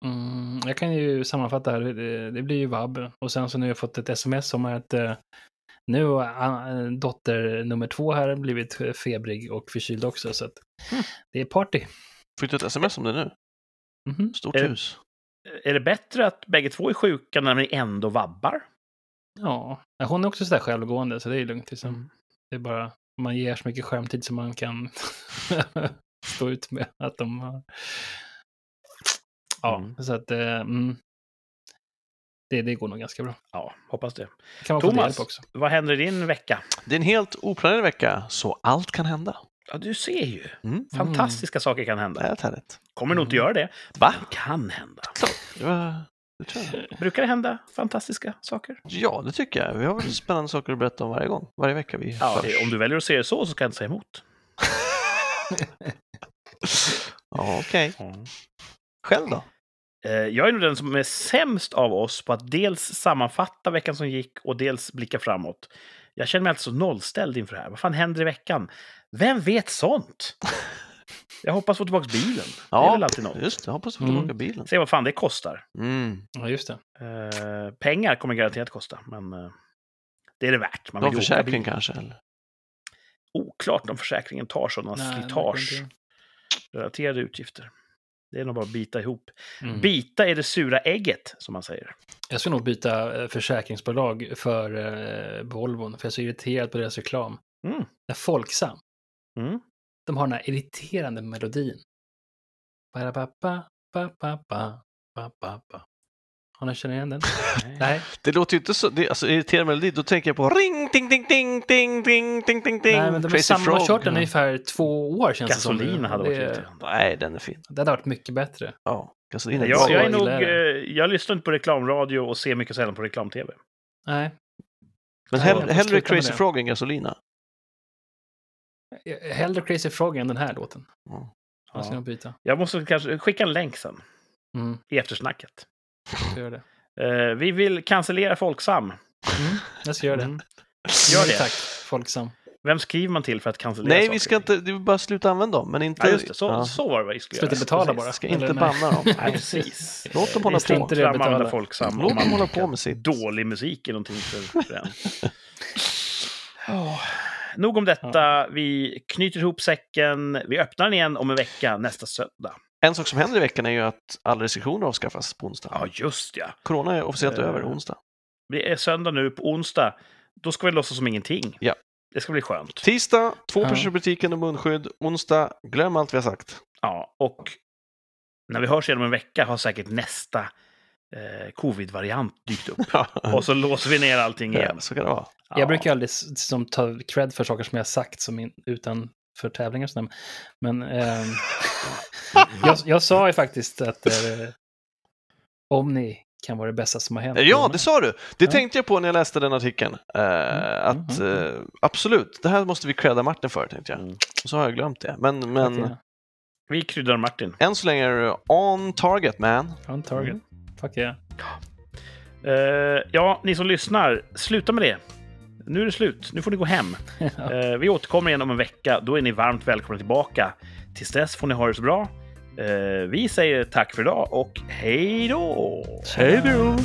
Mm, jag kan ju sammanfatta här. Det, det blir ju vab. Och sen så nu har jag fått ett sms om att eh, nu har eh, dotter nummer två här blivit febrig och förkyld också. Så att Mm. det är party. Fick du ett sms om det nu? Mhm. Stort Är det- hus. Är det bättre att bägge två är sjuka när ni ändå vabbar? Ja, Ja, hon är också sådär självgående så det är lugnt. Liksom. Mm. Det är bara, man ger så mycket skärmtid som man kan stå ut med att de har. Ja, Mm. så att eh, mm, det, det går nog ganska bra. Ja, hoppas det. Det kan Thomas. också. Vad händer i din vecka? Det är en helt oplanerad vecka, så allt kan hända. Ja, du ser ju. Mm. Fantastiska saker kan Det är hända. helt härligt. Kommer nog inte göra det. Va? Men kan hända. Det, var, det tror jag. Brukar det hända fantastiska saker? Ja, det tycker jag. Vi har väl spännande saker att berätta om varje gång. Varje vecka vi Ja, hörs. det- om du väljer att se det så, så ska jag inte säga emot. Ja, okej. Själv då? Eh, Jag är nog den som är sämst av oss på att dels sammanfatta veckan som gick och dels blicka framåt. Jag känner mig alltså nollställd inför det här. Vad fan händer i veckan? Vem vet sånt? Jag hoppas få tillbaka bilen. det är Ja, väl alltid något. Just det. Jag hoppas att få Mm. tillbaka bilen. Se vad fan det kostar. Mm. Ja, just det. Eh, pengar kommer garanterat kosta, men eh, det är det värt. Man Någon försäkring kanske? Eller? Oklart om försäkringen tar sådana Nej, slitage. Relaterade utgifter. Det är nog bara att bita ihop. Mm. Bita är det sura ägget, som man säger. Jag ska nog byta eh, försäkringsbolag för eh, Volvon, för jag är så irriterad på deras reklam. Mm. Den Folksam, Mm. de har den här irriterande melodin. Ba-da-ba-ba, ba-ba-ba, ba-ba-ba. Har ni känner igen den? Nej. Det låter ju inte så, det, alltså irriterande melodi, då tänker jag på ring, ding, ding, ding, ding, ding, ding, ding, ding. Nej, men de är samma, har Frog. kört den ungefär två år känns det som. Gasolin hade varit det. Nej, den är fin. det hade varit mycket bättre. Ja, gasolin är Jag, bra. jag, är nog, jag eh, jag lyssnar inte på reklamradio och ser mycket sällan på reklam-tv. Nej. Men Ja, hell, jag får hellre Crazy det. Frog än Gasolina. Hellre Crazy Frog än den här låten. Ja. Jag ska Ja. nog byta. Jag måste kanske skicka en länk sen Mm, i eftersnacket. Göra det. Eh, vi vill cancellera Folksam. Mm, jag ska göra det. Mm. Gör det. Tack, Folksam. Vem skriver man till för att cancellera Nej, saker? vi ska inte, det vill bara sluta använda dem, men inte... Ja, just det. Så, ja. så var det vad vi skulle Sluta göra. betala Precis. bara. Ska inte banna dem. Nej, precis. Låt dem hålla på. inte det betala. Folksam. Låt dem hålla på med sitt. Dålig musik är någonting för, för en. Oh. Nog om detta. Vi knyter ihop säcken. Vi öppnar den igen om en vecka, nästa söndag. En sak som händer i veckan är ju att alla restriktioner avskaffas på onsdag. Ja, just ja. Corona är officiellt Eh. över onsdag. Det är söndag nu. På onsdag, då ska vi låtsas som ingenting. Ja. Det ska bli skönt. Tisdag, två Ja. personer i butiken och munskydd. Onsdag, glöm allt vi har sagt. Ja, och när vi hörs igen om en vecka har säkert nästa eh, covid-variant dykt upp. Och så låser vi ner allting igen. Ja, så kan det vara. Ja. Jag brukar aldrig som, ta cred för saker som jag sagt som in, utanför tävlingar och sådär. Men ehm, jag, jag sa ju faktiskt att eh, Omni kan vara det bästa som har hänt. Ja, det sa du. Det Ja. tänkte jag på när jag läste den artikeln. Eh, Mm, att mm, eh, absolut, det här måste vi credda Martin för, tänkte jag. Mm. Och så har jag glömt det. Men, men Okej. Vi kryddar Martin. än så länge är du on target, man. On target. Mm. Fuck yeah. Eh, ja, ni som lyssnar, sluta med det. Nu är det slut. Nu får ni gå hem. Ja. Eh, vi återkommer igen om en vecka. Då är ni varmt välkomna tillbaka. Tills dess får ni ha det så bra. Eh, vi säger tack för idag och hej då! Hej då!